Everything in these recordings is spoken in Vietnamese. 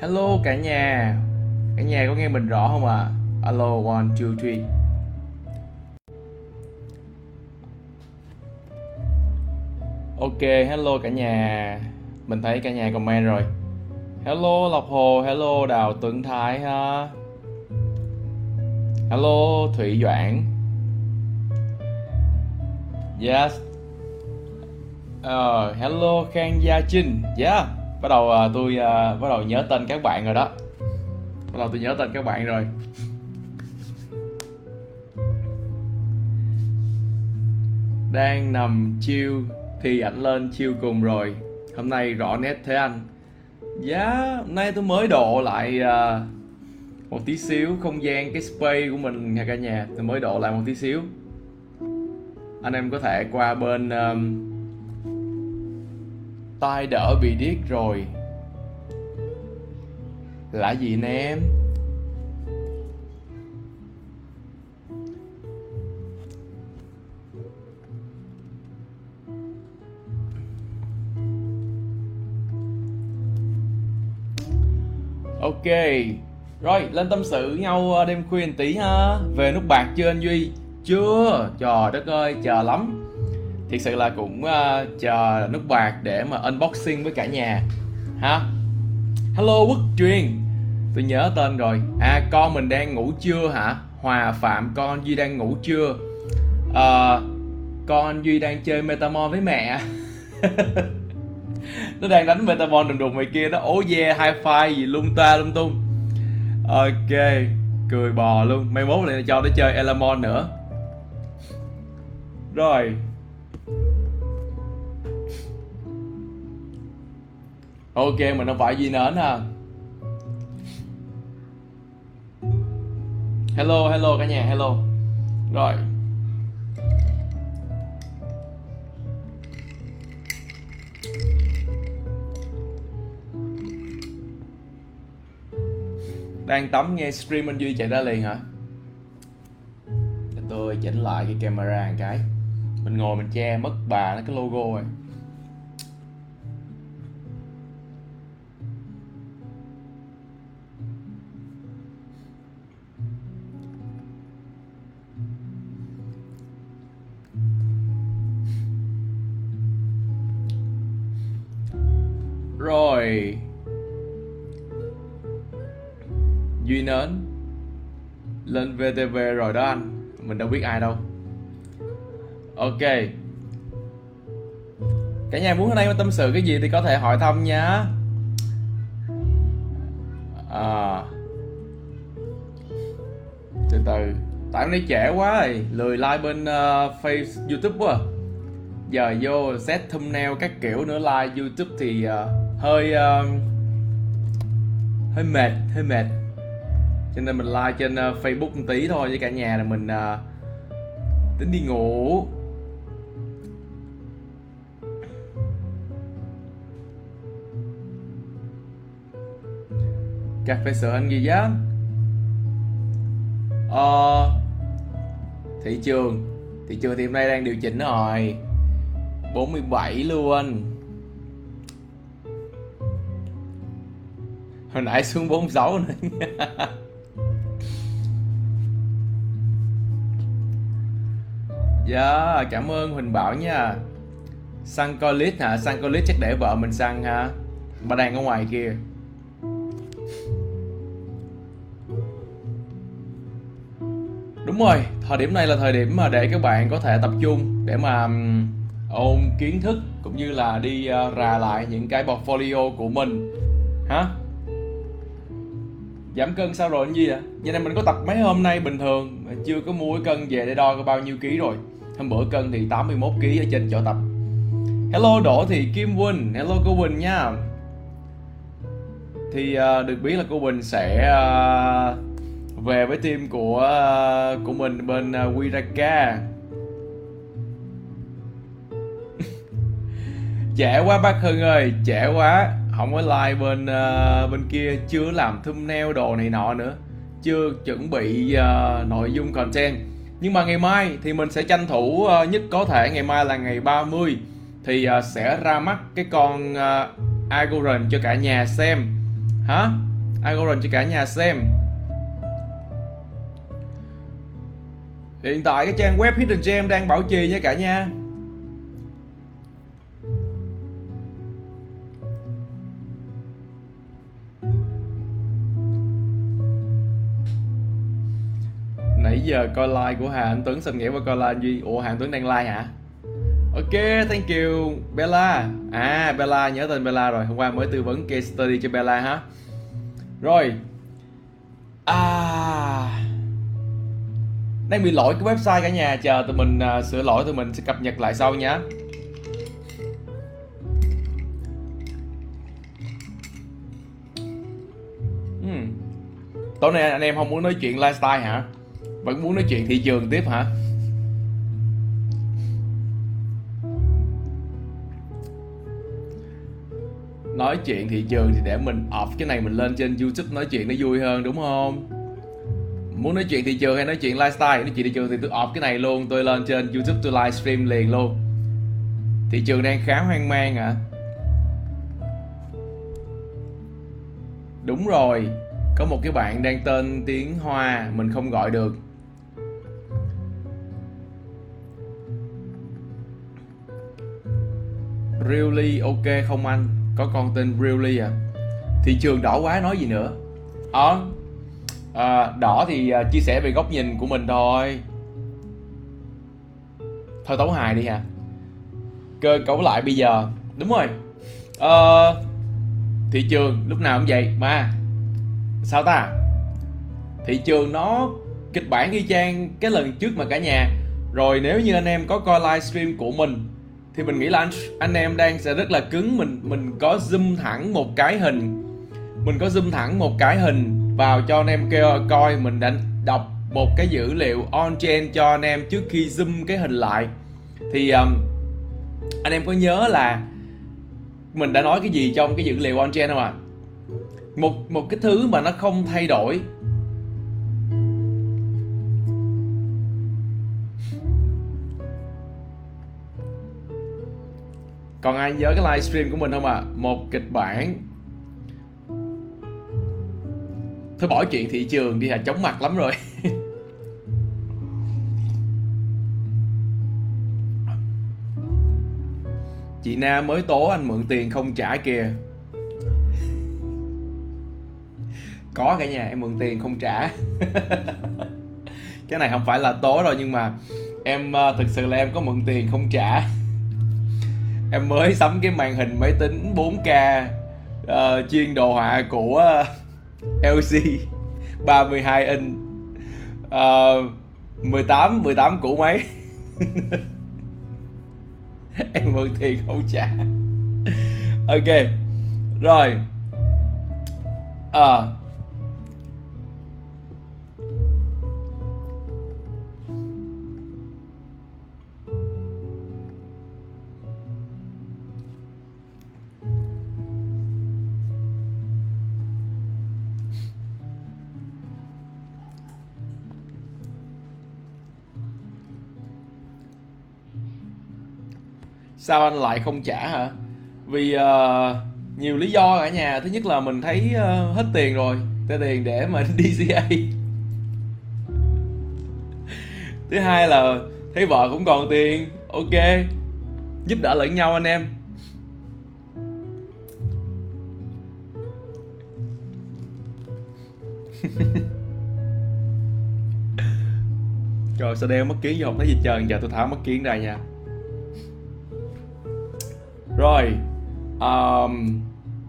hello cả nhà. Cả nhà có nghe mình rõ không ạ? À? alo one two three. Ok hello cả nhà. Mình thấy cả nhà comment rồi. Hello lộc hồ. Hello đào tuấn thái ha. Hello thủy doãn. Yes. Uh, hello khang gia trinh. Yeah bắt đầu uh, tôi uh, bắt đầu nhớ tên các bạn rồi đó. Bắt đầu tôi nhớ tên các bạn rồi. Đang nằm chiêu thì ảnh lên chiêu cùng rồi. Hôm nay rõ nét thế anh. Giá yeah, hôm nay tôi mới độ lại uh, một tí xíu không gian cái spray của mình nha cả nhà. Tôi mới độ lại một tí xíu. Anh em có thể qua bên um, tai đỡ bị điếc rồi. Là gì nè em? Ok, rồi, lên tâm sự nhau ờ, đêm khuya tí ha. Về nút bạc chưa anh duy? Chưa. Trời đất ơi, chờ lắm thiệt sự là cũng uh, chờ nút bạc để mà unboxing với cả nhà ha? Hello quốc truyền. Tôi nhớ tên rồi. À con mình đang ngủ chưa hả? Hòa phạm con duy đang ngủ chưa? Uh, con duy đang chơi metamon với mẹ. Nó đang đánh metamon đùng đùng ngoài kia nó ố yeah high five gì lung ta lung tung. Ok cười bò luôn. Mai mốt lại cho nó chơi elamon nữa. Rồi. Ok, mình không phải duy nến ha. Hello hello cả nhà, hello. Rồi. Đang tắm nghe stream anh duy chạy ra liền hả? Để tôi chỉnh lại cái camera một cái. Mình ngồi mình che mất bà nó cái logo rồi. Rồi. Duy nến. Lên vtv rồi đó anh. Mình đâu biết ai đâu. Ok. Cả nhà muốn ở đây tâm sự cái gì thì có thể hỏi thăm nhá à. Từ từ. Tại hôm nay trễ quá rồi. Lười like bên uh, face youtube quá. Giờ vô set thumbnail các kiểu nữa like youtube thì uh, hơi uh, hơi mệt hơi mệt. Cho nên mình like trên uh, facebook một tí thôi với cả nhà là mình uh, tính đi ngủ. Cà phê sữa anh gì giá. Ờ thị trường. Thị trường thì hôm nay đang điều chỉnh rồi. 47 luôn. Hồi nãy xuống 46 nữa Dạ, yeah, cảm ơn Huỳnh Bảo nha. Sang colit hả? sang colit chắc để vợ mình sang ha. Bà đang ở ngoài kia. Đúng rồi, thời điểm này là thời điểm mà để các bạn có thể tập trung Để mà ôn kiến thức Cũng như là đi uh, rà lại những cái portfolio của mình. Hả? Giảm cân sao rồi anh gì ạ? Vậy nên mình có tập mấy hôm nay bình thường Chưa có mua cái cân về để đo bao nhiêu ký rồi. Hôm bữa cân thì 81 kg ở trên chỗ tập. Hello đỗ thị kim quỳnh. Hello cô quỳnh nha. Thì uh, được biết là cô quỳnh sẽ uh, về với team của uh, của mình bên uh, Wiraka. Trẻ quá bác Hưng ơi trẻ quá không có like bên uh, bên kia chưa làm thumbnail đồ này nọ nữa. Chưa chuẩn bị uh, nội dung content. Nhưng mà ngày mai thì mình sẽ tranh thủ uh, nhất có thể ngày mai là ngày 30 thì uh, sẽ ra mắt cái con uh, Agoran cho cả nhà xem. Hả? Algorithm cho cả nhà xem. Hiện tại cái trang web Hidden Gem đang bảo trì nha cả nhà. Nãy giờ coi like của Hà Anh Tuấn xin nghĩa qua coi like anh Duy. Ủa Hà Anh Tuấn đang like hả? Ok, thank you Bella. À, Bella, nhớ tên Bella rồi. Hôm qua mới tư vấn case study cho Bella ha Rồi. À. Đang bị lỗi cái website cả nhà. Chờ tụi mình uh, sửa lỗi tụi mình sẽ cập nhật lại sau nhé hmm. Tối nay anh em không muốn nói chuyện lifestyle hả? Vẫn muốn nói chuyện thị trường tiếp hả? nói chuyện thị trường thì để mình off cái này mình lên trên youtube nói chuyện nó vui hơn, đúng không? Muốn nói chuyện thị trường hay nói chuyện lifestyle? Nói chuyện thị trường thì tôi off cái này luôn, tôi lên trên youtube tôi livestream liền luôn. Thị trường đang khá hoang mang à đúng rồi, có một cái bạn đang tên tiếng hoa, mình không gọi được. Really ok không anh? Có con tên Really à? Thị trường đỏ quá nói gì nữa? Ờ à, đỏ thì à, chia sẻ về góc nhìn của mình thôi. Thôi tấu hài đi hả? Cơ cấu lại bây giờ. Đúng rồi. Ờ, thị trường lúc nào cũng vậy. Mà sao ta? Thị trường nó kịch bản y chang cái lần trước mà cả nhà. Rồi nếu như anh em có coi livestream của mình thì mình nghĩ là anh anh em đang sẽ rất là cứng. Mình mình có zoom thẳng một cái hình. Mình có zoom thẳng một cái hình vào cho anh em kêu coi mình đã đọc một cái dữ liệu on chain cho anh em trước khi zoom cái hình lại. Thì um, anh em có nhớ là mình đã nói cái gì trong cái dữ liệu on chain không ạ? À? một một cái thứ mà nó không thay đổi còn ai nhớ cái livestream của mình không ạ? À? một kịch bản. Thôi bỏ chuyện thị trường đi là chóng mặt lắm rồi. Chị na mới tố anh mượn tiền không trả kìa. Có cả nhà em mượn tiền không trả. Cái này không phải là tố rồi nhưng mà em ờ, thực sự là em có mượn tiền không trả em mới sắm cái màn hình máy tính 4K uh, ờ, chuyên đồ họa của LG 32 inch uh, 18 18 củ máy. Em mượn tiền không trả. Ok rồi. À, sao anh lại không trả hả? Vì uh, nhiều lý do cả nhà. Thứ nhất là mình thấy uh, hết tiền rồi. Tới tiền để mà DCA thứ hai là thấy vợ cũng còn tiền. Ok giúp đỡ lẫn nhau anh em. Trời sao đeo mất kiến vô không thấy gì trơn. Giờ tôi tháo mất kiến ra nha rồi um,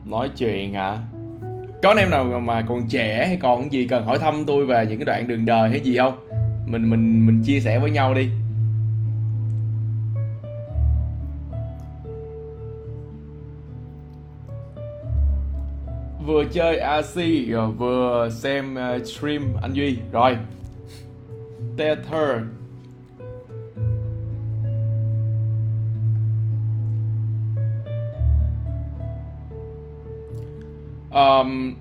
nói chuyện hả? Có anh em nào mà còn trẻ hay còn gì cần hỏi thăm tôi về những cái đoạn đường đời hay gì không? Mình mình mình chia sẻ với nhau đi. Vừa chơi AC vừa xem uh, stream anh Duy. Rồi. Tether um,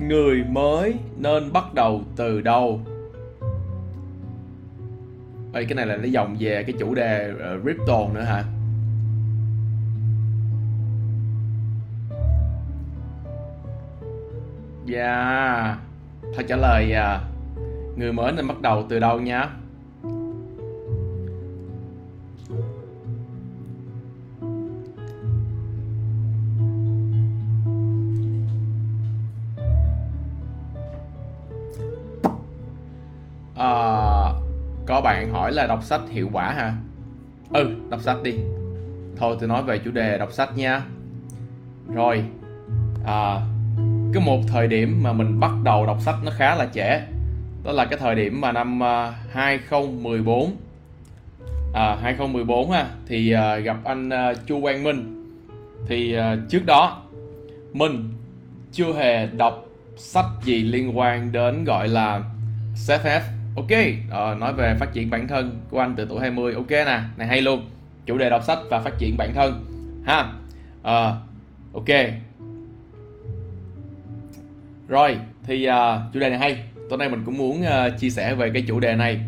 người mới nên bắt đầu từ đâu? Ê, cái này là nó dòng về cái chủ đề uh, crypto nữa hả? Dạ. Thôi trả lời à, Người mới nên bắt đầu từ đâu nhá? Là đọc sách hiệu quả hả Ừ đọc sách đi. Thôi tôi nói về chủ đề đọc sách nha. Rồi à, cái một thời điểm mà mình bắt đầu đọc sách nó khá là trẻ đó là cái thời điểm mà năm 2014 à, 2014 à, ha thì uh, gặp anh uh, Chu Quang Minh. Thì uh, trước đó mình chưa hề đọc sách gì liên quan đến gọi là self help ok uh, nói về phát triển bản thân của anh từ tuổi 20 ok nè này hay luôn. Chủ đề đọc sách và phát triển bản thân ha. À, ok. Rồi thì uh, chủ đề này hay. Tối nay mình cũng muốn uh, chia sẻ về cái chủ đề này.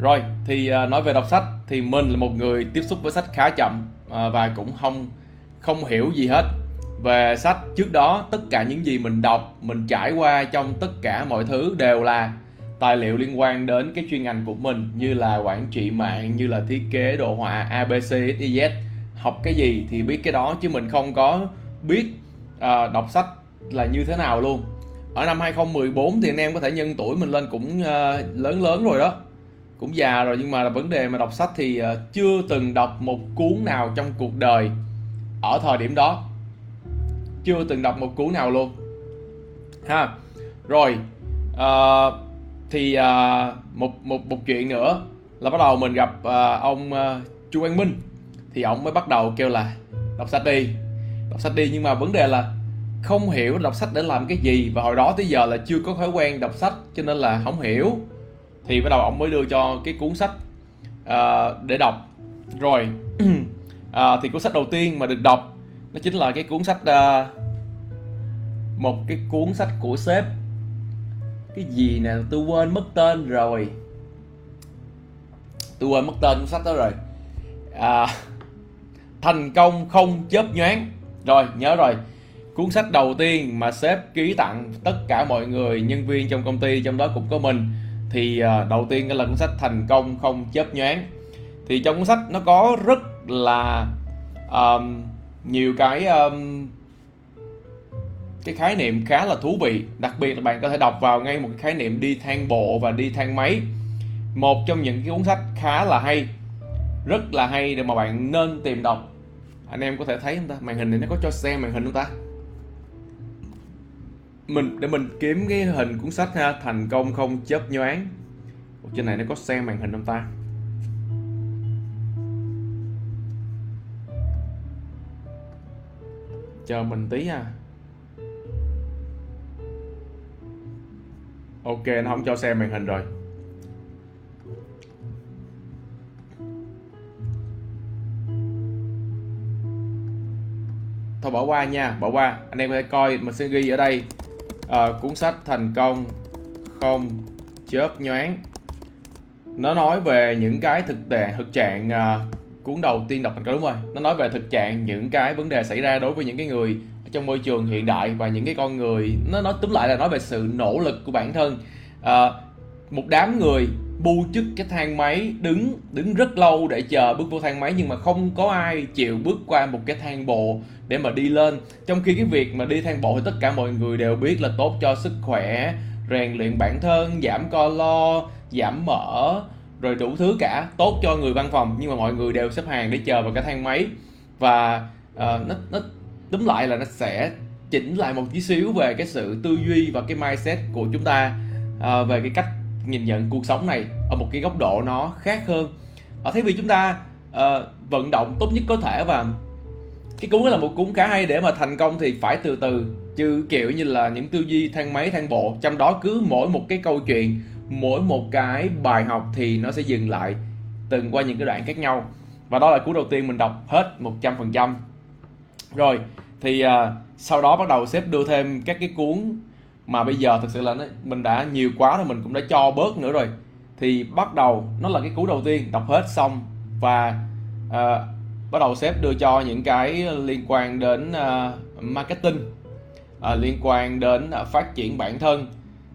Rồi thì uh, nói về đọc sách thì mình là một người tiếp xúc với sách khá chậm uh, và cũng không không hiểu gì hết. Về sách trước đó tất cả những gì mình đọc mình trải qua trong tất cả mọi thứ đều là tài liệu liên quan đến cái chuyên ngành của mình như là quản trị mạng như là thiết kế đồ họa abc xyz học cái gì thì biết cái đó chứ mình không có biết uh, đọc sách là như thế nào luôn. Ở năm 2014 thì anh em có thể nhân tuổi mình lên cũng uh, lớn lớn rồi đó. Cũng già rồi nhưng mà là vấn đề mà đọc sách thì uh, chưa từng đọc một cuốn nào trong cuộc đời ở thời điểm đó. Chưa từng đọc một cuốn nào luôn. Ha. Rồi uh, thì uh, một một một chuyện nữa là bắt đầu mình gặp uh, ông uh, Chu Quang Minh. Thì ông mới bắt đầu kêu là đọc sách đi. Đọc sách đi nhưng mà vấn đề là không hiểu đọc sách để làm cái gì và hồi đó tới giờ là chưa có thói quen đọc sách cho nên là không hiểu. Thì bắt đầu ông mới đưa cho cái cuốn sách uh, để đọc. Rồi uh, thì cuốn sách đầu tiên mà được đọc nó chính là cái cuốn sách uh, một cái cuốn sách của sếp cái gì nè? Tôi quên mất tên rồi. Tôi quên mất tên cuốn sách đó rồi. À, thành công không chớp nhoáng. Rồi nhớ rồi. Cuốn sách đầu tiên mà sếp ký tặng tất cả mọi người nhân viên trong công ty trong đó cũng có mình thì à, đầu tiên là cuốn sách thành công không chớp nhoáng. Thì trong cuốn sách nó có rất là um, nhiều cái um, cái khái niệm khá là thú vị, đặc biệt là bạn có thể đọc vào ngay một cái khái niệm đi thang bộ và đi thang máy. Một trong những cái cuốn sách khá là hay, rất là hay để mà bạn nên tìm đọc. Anh em có thể thấy không ta? Màn hình này nó có cho xem màn hình không ta? Mình, để mình kiếm cái hình cuốn sách ha, thành công không chớp nhoáng. Trên này nó có xem màn hình không ta? Chờ mình tí ha. Ok nó không cho xem màn hình rồi. Thôi bỏ qua nha bỏ qua. Anh em có thể coi mình sẽ ghi ở đây. À, cuốn sách thành công không chớp nhoáng. Nó nói về những cái thực tế thực trạng à, cuốn đầu tiên đọc thành công đúng rồi. Nó nói về thực trạng những cái vấn đề xảy ra đối với những cái người trong môi trường hiện đại và những cái con người nó nói túm lại là nói về sự nỗ lực của bản thân. À, một đám người bu chức cái thang máy đứng đứng rất lâu để chờ bước vô thang máy nhưng mà không có ai chịu bước qua một cái thang bộ để mà đi lên. Trong khi cái việc mà đi thang bộ thì tất cả mọi người đều biết là tốt cho sức khỏe rèn luyện bản thân giảm calo giảm mỡ rồi đủ thứ cả. Tốt cho người văn phòng nhưng mà mọi người đều xếp hàng để chờ vào cái thang máy. Và uh, nó nó túm lại là nó sẽ chỉnh lại một tí xíu về cái sự tư duy và cái mindset của chúng ta uh, về cái cách nhìn nhận cuộc sống này ở một cái góc độ nó khác hơn. Ở thế vì chúng ta uh, vận động tốt nhất có thể và cái cuốn là một cuốn khá hay để mà thành công thì phải từ từ. Chứ kiểu như là những tư duy thang máy thang bộ trong đó cứ mỗi một cái câu chuyện mỗi một cái bài học thì nó sẽ dừng lại từng qua những cái đoạn khác nhau. Và đó là cuốn đầu tiên mình đọc hết 100% rồi thì uh, sau đó bắt đầu xếp đưa thêm các cái cuốn mà bây giờ thực sự là nó, mình đã nhiều quá rồi mình cũng đã cho bớt nữa rồi. Thì bắt đầu nó là cái cuốn đầu tiên đọc hết xong và uh, bắt đầu xếp đưa cho những cái liên quan đến uh, marketing uh, liên quan đến uh, phát triển bản thân.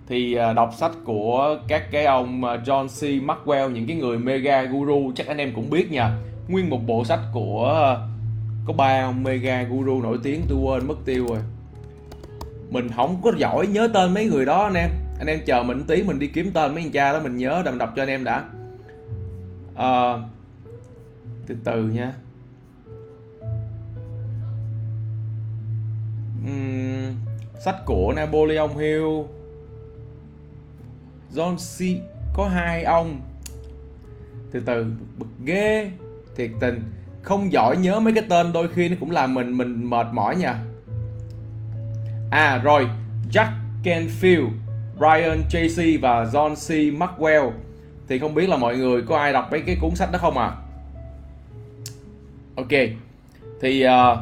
Thì uh, đọc sách của các cái ông John C. Maxwell những cái người mega guru chắc anh em cũng biết nha. Nguyên một bộ sách của uh, có ba ông mega guru nổi tiếng tôi quên mất tiêu rồi. Mình không có giỏi nhớ tên mấy người đó anh em. Anh em chờ mình tí mình đi kiếm tên mấy anh cha đó mình nhớ đầm đọc cho anh em đã. À, từ từ nha. Uhm, sách của Napoleon Hill. John C. Có hai ông. Từ từ bực ghê thiệt tình không giỏi nhớ mấy cái tên đôi khi nó cũng làm mình mình mệt mỏi nha. À rồi. Jack Canfield Brian Tracy và John C. Maxwell. Thì không biết là mọi người có ai đọc mấy cái cuốn sách đó không à? Ok. Thì uh,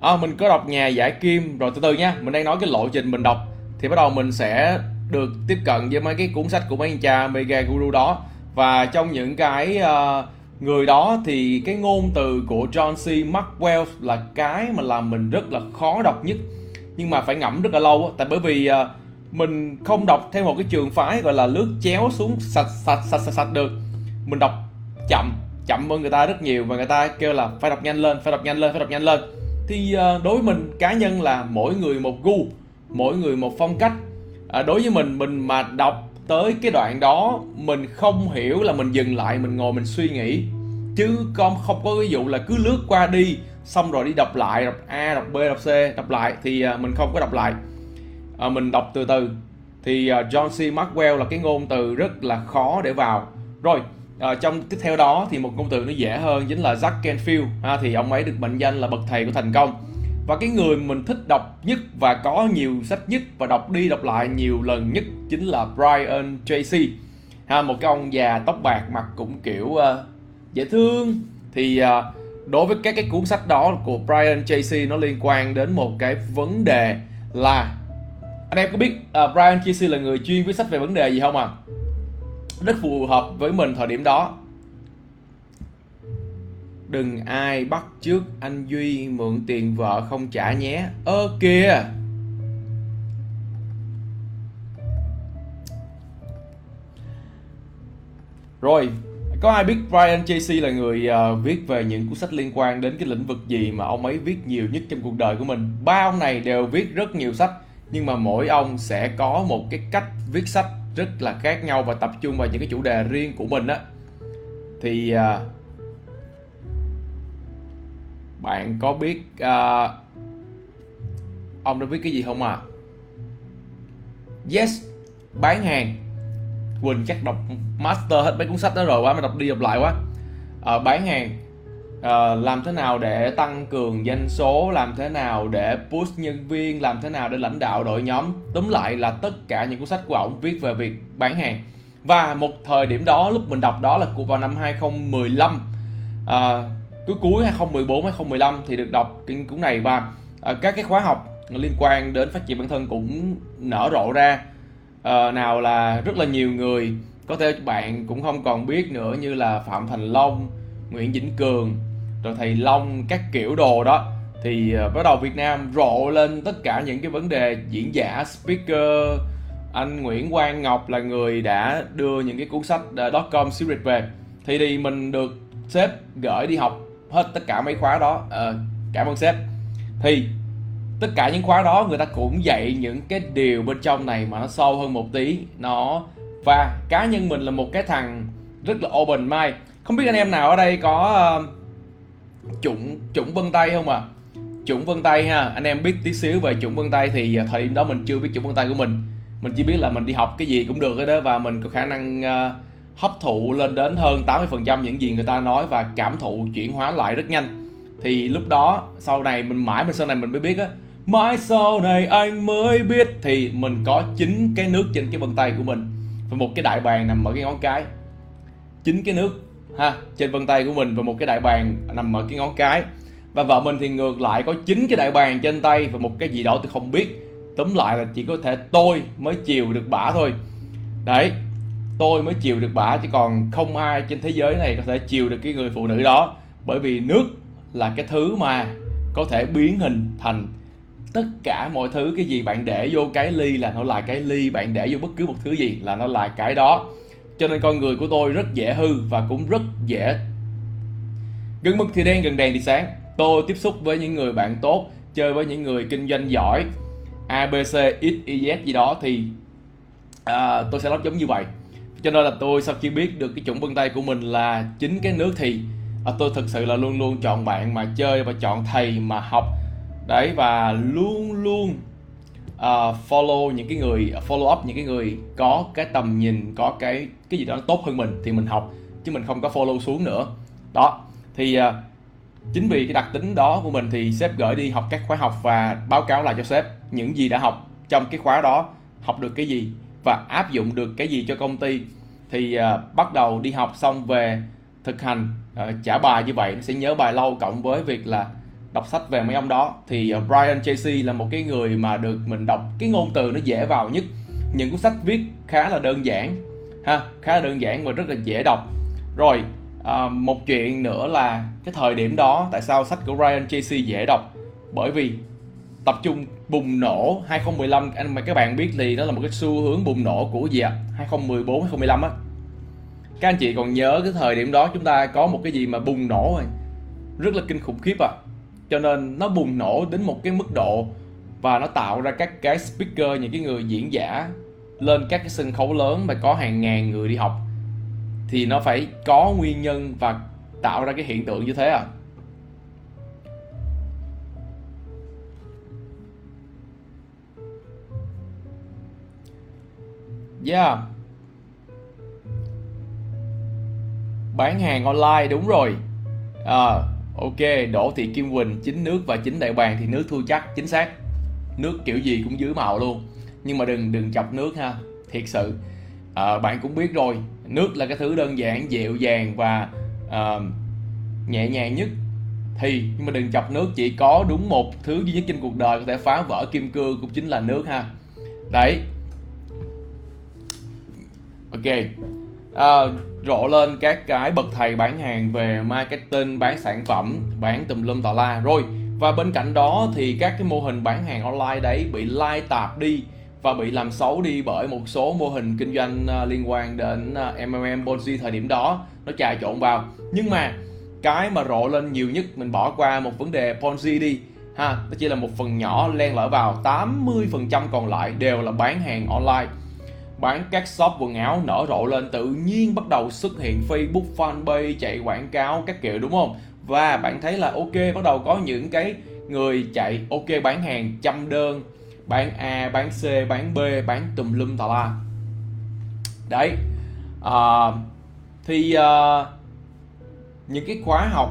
à, mình có đọc nhà giải kim. Rồi từ từ nha. Mình đang nói cái lộ trình mình đọc. Thì bắt đầu mình sẽ được tiếp cận với mấy cái cuốn sách của mấy anh cha mega guru đó. Và trong những cái uh, người đó thì cái ngôn từ của John C. Maxwell là cái mà làm mình rất là khó đọc nhất. Nhưng mà phải ngẫm rất là lâu tại bởi vì à, mình không đọc theo một cái trường phái gọi là lướt chéo xuống sạch sạch sạch sạch, sạch được. Mình đọc chậm chậm hơn người ta rất nhiều và người ta kêu là phải đọc nhanh lên phải đọc nhanh lên phải đọc nhanh lên. Thì à, đối với mình cá nhân là mỗi người một gu mỗi người một phong cách. À, đối với mình mình mà đọc tới cái đoạn đó mình không hiểu là mình dừng lại mình ngồi mình suy nghĩ. Chứ con không có ví dụ là cứ lướt qua đi xong rồi đi đọc lại đọc a đọc b đọc c đọc lại thì à, mình không có đọc lại. À, mình đọc từ từ. Thì à, John C. Maxwell là cái ngôn từ rất là khó để vào. Rồi À, trong tiếp theo đó thì một ngôn từ nó dễ hơn chính là Jack Canfield. Ha, thì ông ấy được mệnh danh là bậc thầy của thành công và cái người mình thích đọc nhất và có nhiều sách nhất và đọc đi đọc lại nhiều lần nhất chính là Brian Tracy. Ha, một cái ông già tóc bạc mặt cũng kiểu uh, dễ thương. Thì uh, đối với các cái cuốn sách đó của Brian Tracy nó liên quan đến một cái vấn đề là anh em có biết uh, Brian Tracy là người chuyên viết sách về vấn đề gì không à rất phù hợp với mình thời điểm đó đừng ai bắt trước anh duy mượn tiền vợ không trả nhé. Ơ kìa. Rồi có ai biết Brian Tracy là người uh, viết về những cuốn sách liên quan đến cái lĩnh vực gì mà ông ấy viết nhiều nhất trong cuộc đời của mình? Ba ông này đều viết rất nhiều sách nhưng mà mỗi ông sẽ có một cái cách viết sách rất là khác nhau và tập trung vào những cái chủ đề riêng của mình á. Thì uh, bạn có biết uh, ông đã viết cái gì không à? Yes bán hàng. Quỳnh chắc đọc master hết mấy cuốn sách đó rồi quá mà đọc đi đọc lại quá. Uh, bán hàng uh, làm thế nào để tăng cường doanh số làm thế nào để push nhân viên làm thế nào để lãnh đạo đội nhóm? Túm lại là tất cả những cuốn sách của ông viết về việc bán hàng. Và một thời điểm đó lúc mình đọc đó là vào năm 2015 à, cuối cuối 2014 2015 thì được đọc cái cuốn này và à, các cái khóa học liên quan đến phát triển bản thân cũng nở rộ ra. À, nào là rất là nhiều người có thể bạn cũng không còn biết nữa như là phạm thành long nguyễn vĩnh cường rồi thầy long các kiểu đồ đó. Thì uh, bắt đầu việt nam rộ lên tất cả những cái vấn đề diễn giả speaker. Anh nguyễn quang ngọc là người đã đưa những cái cuốn sách uh, com series về. Thì thì mình được sếp gửi đi học hết tất cả mấy khóa đó. Uh, cảm ơn sếp. Thì tất cả những khóa đó người ta cũng dạy những cái điều bên trong này mà nó sâu hơn một tí. Nó và cá nhân mình là một cái thằng rất là open mind. Không biết anh em nào ở đây có uh, chủng chủng vân tay không à chủng vân tay ha. Anh em biết tí xíu về chủng vân tay thì ờ, thời điểm đó mình chưa biết chủng vân tay của mình. Mình chỉ biết là mình đi học cái gì cũng được đó và mình có khả năng uh, hấp thụ lên đến hơn 80% những gì người ta nói và cảm thụ chuyển hóa lại rất nhanh. Thì lúc đó, sau này mình, mãi mình sau này mình mới biết á mãi sau này anh mới biết. Thì mình có chín cái nước trên cái vân tay của mình. Và một cái đại bàng nằm ở cái ngón cái. Chín cái nước, ha, trên vân tay của mình và một cái đại bàng nằm ở cái ngón cái. Và vợ mình thì ngược lại có chín cái đại bàng trên tay và một cái gì đó tôi không biết. Tóm lại là chỉ có thể tôi mới chiều được bả thôi. Đấy tôi mới chiều được bà chứ còn không ai trên thế giới này có thể chiều được cái người phụ nữ đó. Bởi vì nước là cái thứ mà có thể biến hình thành tất cả mọi thứ. Cái gì bạn để vô cái ly là nó là cái ly bạn để vô bất cứ một thứ gì là nó là cái đó. Cho nên con người của tôi rất dễ hư và cũng rất dễ gần mực thì đen gần đèn thì sáng. Tôi tiếp xúc với những người bạn tốt chơi với những người kinh doanh giỏi abc x y z gì đó thì à, tôi sẽ nói giống như vậy cho nên là tôi sau khi biết được cái chủng vân tay của mình là chính cái nước thì à, tôi thực sự là luôn luôn chọn bạn mà chơi và chọn thầy mà học. Đấy và luôn luôn uh, follow những cái người follow up những cái người có cái tầm nhìn có cái cái gì đó tốt hơn mình thì mình học chứ mình không có follow xuống nữa. Đó thì uh, chính vì cái đặc tính đó của mình thì sếp gửi đi học các khóa học và báo cáo lại cho sếp những gì đã học trong cái khóa đó học được cái gì và áp dụng được cái gì cho công ty thì uh, bắt đầu đi học xong về thực hành uh, trả bài như vậy. Nó sẽ nhớ bài lâu cộng với việc là đọc sách về mấy ông đó. Thì uh, Brian Tracy là một cái người mà được mình đọc cái ngôn từ nó dễ vào nhất. Những cuốn sách viết khá là đơn giản ha khá là đơn giản và rất là dễ đọc. Rồi à, một chuyện nữa là cái thời điểm đó tại sao sách của Brian Tracy dễ đọc. Bởi vì tập trung bùng nổ 2015 anh, mà các bạn biết thì đó là một cái xu hướng bùng nổ của gì ạ? 2014 2015 á. Các anh chị còn nhớ cái thời điểm đó chúng ta có một cái gì mà bùng nổ rồi rất là kinh khủng khiếp à. Cho nên nó bùng nổ đến một cái mức độ và nó tạo ra các cái speaker, những cái người diễn giả lên các cái sân khấu lớn mà có hàng ngàn người đi học. Thì nó phải có nguyên nhân và tạo ra cái hiện tượng như thế à. Yeah. Bán hàng online đúng rồi. À, Ok, Đỗ Thị Kim Quỳnh Chính nước và chính đại bàng thì nước thua chắc Chính xác. Nước kiểu gì cũng dưới màu luôn. Nhưng mà đừng đừng chọc nước ha Thiệt sự. À, Bạn cũng biết rồi Nước là cái thứ đơn giản, dịu dàng và uh, nhẹ nhàng nhất. Thì nhưng mà đừng chọc nước chỉ có đúng một thứ duy nhất trên cuộc đời có thể phá vỡ kim cương cũng chính là nước ha. Đấy ok. À, rộ lên các cái bậc thầy bán hàng về marketing bán sản phẩm bán tùm lum tà la. Rồi và bên cạnh đó thì các cái mô hình bán hàng online đấy bị lai tạp đi và bị làm xấu đi bởi một số mô hình kinh doanh à, liên quan đến à, MMM MLM Ponzi thời điểm đó. Nó trà trộn vào. Nhưng mà cái mà rộ lên nhiều nhất mình bỏ qua một vấn đề Ponzi đi ha nó chỉ là một phần nhỏ len lỏi vào. 80% còn lại đều là bán hàng online bán các shop quần áo nở rộ lên tự nhiên bắt đầu xuất hiện Facebook fanpage chạy quảng cáo các kiểu đúng không? Và bạn thấy là ok bắt đầu có những cái người chạy ok bán hàng trăm đơn bán A bán C bán B bán tùm lum tà la. Đấy à, thì à, những cái khóa học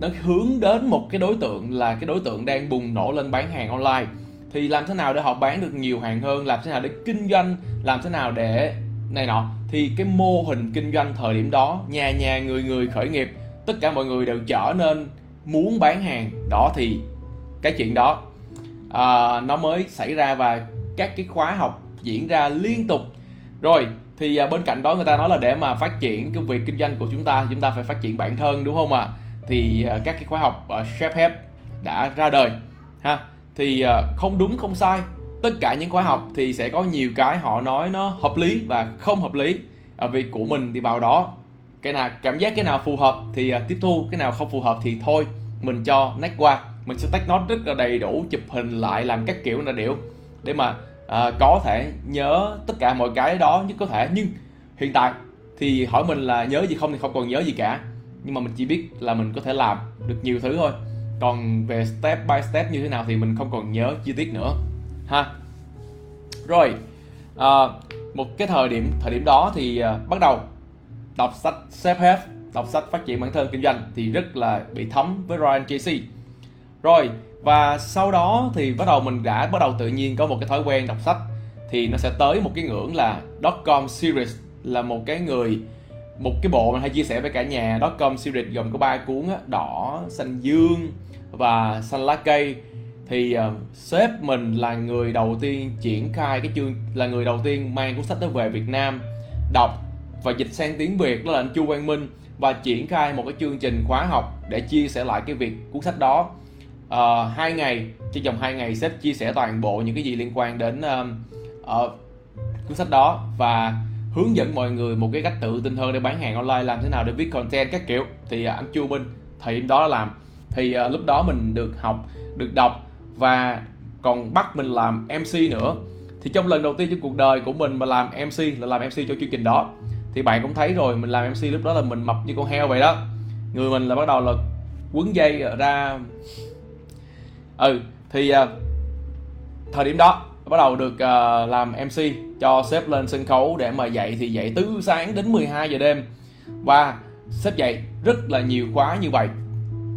nó hướng đến một cái đối tượng là cái đối tượng đang bùng nổ lên bán hàng online thì làm thế nào để họ bán được nhiều hàng hơn? Làm thế nào để kinh doanh? Làm thế nào để này nọ. Thì cái mô hình kinh doanh thời điểm đó nhà nhà người người khởi nghiệp tất cả mọi người đều trở nên muốn bán hàng. Đó thì cái chuyện đó à, nó mới xảy ra và các cái khóa học diễn ra liên tục. Rồi thì à, bên cạnh đó người ta nói là để mà phát triển cái việc kinh doanh của chúng ta chúng ta phải phát triển bản thân đúng không ạ? À? thì à, các cái khóa học uh, chef help đã ra đời ha thì à, không đúng không sai. Tất cả những khóa học thì sẽ có nhiều cái họ nói nó hợp lý và không hợp lý à, vì của mình thì vào đó. Cái nào cảm giác cái nào phù hợp thì à, tiếp thu cái nào không phù hợp thì thôi mình cho next qua. Mình sẽ tách nó rất là đầy đủ chụp hình lại làm các kiểu là điệu để mà à, có thể nhớ tất cả mọi cái đó nhất có thể. Nhưng hiện tại thì hỏi mình là nhớ gì không thì không còn nhớ gì cả. Nhưng mà mình chỉ biết là mình có thể làm được nhiều thứ thôi còn về step by step như thế nào thì mình không còn nhớ chi tiết nữa ha. Rồi à, một cái thời điểm thời điểm đó thì à, bắt đầu đọc sách self help đọc sách phát triển bản thân kinh doanh thì rất là bị thấm với Ryan Tracy rồi và sau đó thì bắt đầu mình đã bắt đầu tự nhiên có một cái thói quen đọc sách thì nó sẽ tới một cái ngưỡng là dotcom series là một cái người một cái bộ mà hay chia sẻ với cả nhà. Dotcom series gồm có ba cuốn á, đỏ xanh dương và xanh lá cây thì uh, sếp mình là người đầu tiên triển khai cái chương là người đầu tiên mang cuốn sách đó về Việt Nam đọc và dịch sang tiếng Việt đó là anh Chu Quang Minh và triển khai một cái chương trình khóa học để chia sẻ lại cái việc cuốn sách đó. Uh, hai ngày trong vòng hai ngày sếp chia sẻ toàn bộ những cái gì liên quan đến uh, uh, cuốn sách đó và hướng dẫn mọi người một cái cách tự tin hơn để bán hàng online làm thế nào để viết content các kiểu. Thì uh, anh Chu Minh thì đó làm thì uh, lúc đó mình được học được đọc và còn bắt mình làm MC nữa. Thì trong lần đầu tiên trong cuộc đời của mình mà làm MC là làm MC cho chương trình đó thì bạn cũng thấy rồi mình làm MC lúc đó là mình mập như con heo vậy đó. Người mình là bắt đầu là quấn dây ra. Ừ thì uh, thời điểm đó bắt đầu được uh, làm MC cho sếp lên sân khấu để mà dạy thì dạy từ sáng đến 12 giờ đêm. Và sếp dạy rất là nhiều khóa như vậy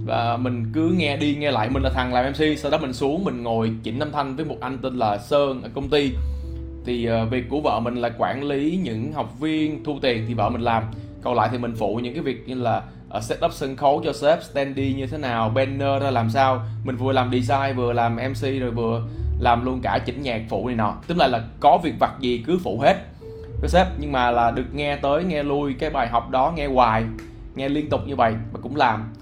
và mình cứ nghe đi nghe lại mình là thằng làm MC sau đó mình xuống mình ngồi chỉnh âm thanh với một anh tên là Sơn ở công ty. Thì uh, việc của vợ mình là quản lý những học viên thu tiền thì vợ mình làm. Còn lại thì mình phụ những cái việc như là uh, set up sân khấu cho sếp standy như thế nào banner ra làm sao. Mình vừa làm design vừa làm MC rồi vừa làm luôn cả chỉnh nhạc phụ này nọ. Tức là là có việc vặt gì cứ phụ hết với sếp. Nhưng mà là được nghe tới nghe lui cái bài học đó nghe hoài nghe liên tục như vậy mà cũng làm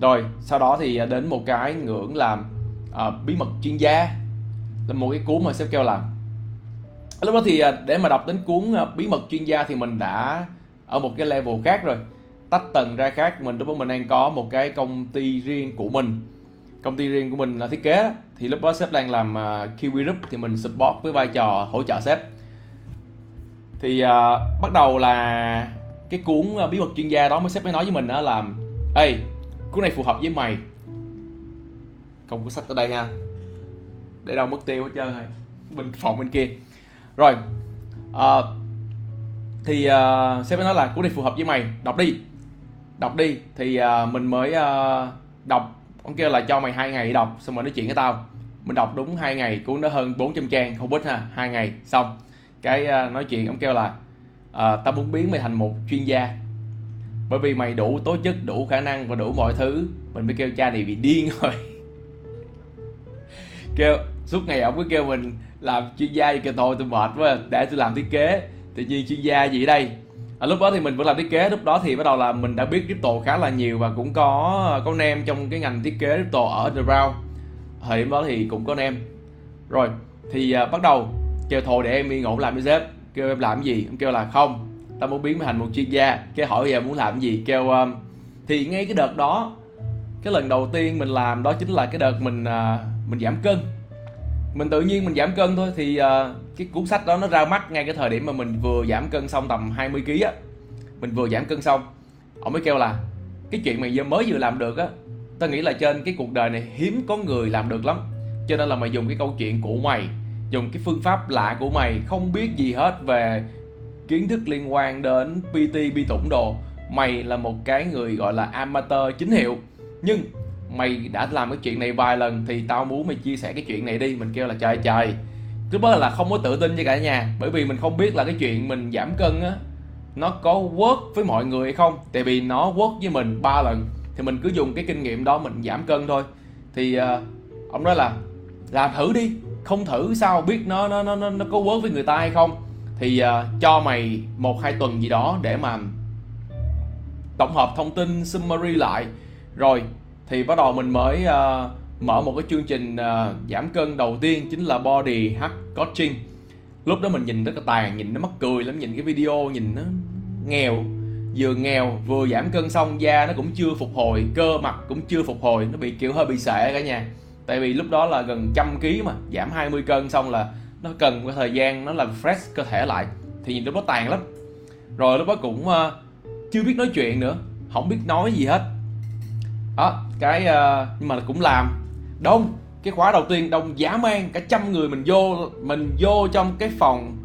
rồi sau đó thì à, đến một cái ngưỡng làm uh, bí mật chuyên gia. Là một cái cuốn mà sếp kêu làm lúc đó thì à, để mà đọc đến cuốn bí mật chuyên gia thì mình đã ở một cái level khác rồi. Tách tầng ra khác mình lúc đó mình đang có một cái công ty riêng của mình. Công ty riêng của mình là thiết kế thì lúc đó sếp đang làm uh, Kiwi Group thì mình support với vai trò hỗ trợ sếp. Thì uh, bắt đầu là cái cuốn uh, bí mật chuyên gia đó mới sếp mới nói với mình đó là ê cuốn này phù hợp với mày. Không có sách ở đây nha. Để đâu mất tiêu hết trơn rồi. Bên phòng bên kia. Rồi à, thì uh, sếp mới nói là cuốn này phù hợp với mày. Đọc đi. Đọc đi. Thì uh, mình mới uh, đọc. Ông kêu là cho mày hai ngày đọc xong rồi nói chuyện với tao. Mình đọc đúng hai ngày cuốn nó hơn 400 trang. Không ít ha hai ngày. Xong. Cái uh, nói chuyện ông kêu là uh, tao muốn biến mày thành một chuyên gia bởi vì mày đủ tố chất đủ khả năng và đủ mọi thứ. Mình mới kêu cha này bị điên rồi. Kêu suốt ngày ông cứ kêu mình làm chuyên gia thì kêu thôi tôi mệt quá để tôi làm thiết kế. Tự nhiên chuyên gia gì đây? À, lúc đó thì mình vẫn làm thiết kế lúc đó thì bắt đầu là mình đã biết crypto khá là nhiều và cũng có có nem trong cái ngành thiết kế crypto ở underground thời điểm đó thì cũng có nem rồi thì uh, bắt đầu kêu thôi để em đi ngủ làm với sếp. Kêu em làm cái gì? Em kêu là không tao muốn biến thành một chuyên gia. Cái hỏi giờ muốn làm gì? Kêu um, thì ngay cái đợt đó cái lần đầu tiên mình làm đó chính là cái đợt mình uh, mình giảm cân. Mình tự nhiên mình giảm cân thôi thì uh, cái cuốn sách đó nó ra mắt ngay cái thời điểm mà mình vừa giảm cân xong tầm 20 kg á. Mình vừa giảm cân xong ông mới kêu là cái chuyện mày mới vừa làm được á tao nghĩ là trên cái cuộc đời này hiếm có người làm được lắm. Cho nên là mày dùng cái câu chuyện của mày dùng cái phương pháp lạ của mày không biết gì hết về kiến thức liên quan đến PT bi tủng đồ. Mày là một cái người gọi là amateur chính hiệu. Nhưng mày đã làm cái chuyện này vài lần thì tao muốn mày chia sẻ cái chuyện này đi. Mình kêu là trời trời. Lúc đó là không có tự tin cho cả nhà bởi vì mình không biết là cái chuyện mình giảm cân á nó có work với mọi người hay không. Tại vì nó work với mình ba lần thì mình cứ dùng cái kinh nghiệm đó mình giảm cân thôi. Thì uh, ông nói là làm thử đi không thử sao biết nó nó nó nó có work với người ta hay không? Thì uh, cho mày một hai tuần gì đó để mà tổng hợp thông tin summary lại. Rồi thì bắt đầu mình mới uh, mở một cái chương trình uh, giảm cân đầu tiên chính là body hack coaching. Lúc đó mình nhìn rất là tàn nhìn nó mắc cười lắm nhìn cái video nhìn nó nghèo vừa nghèo vừa giảm cân xong da nó cũng chưa phục hồi cơ mặt cũng chưa phục hồi nó bị kiểu hơi bị sệ cả nhà. Tại vì lúc đó là gần trăm ký mà giảm 20 cân xong là nó cần cái thời gian nó làm fresh cơ thể lại. Thì nhìn lúc đó tàn lắm. Rồi lúc đó cũng uh, chưa biết nói chuyện nữa. Không biết nói gì hết. Đó cái uh, nhưng mà cũng làm. Đông cái khóa đầu tiên đông dã man cả trăm người mình vô mình vô trong cái phòng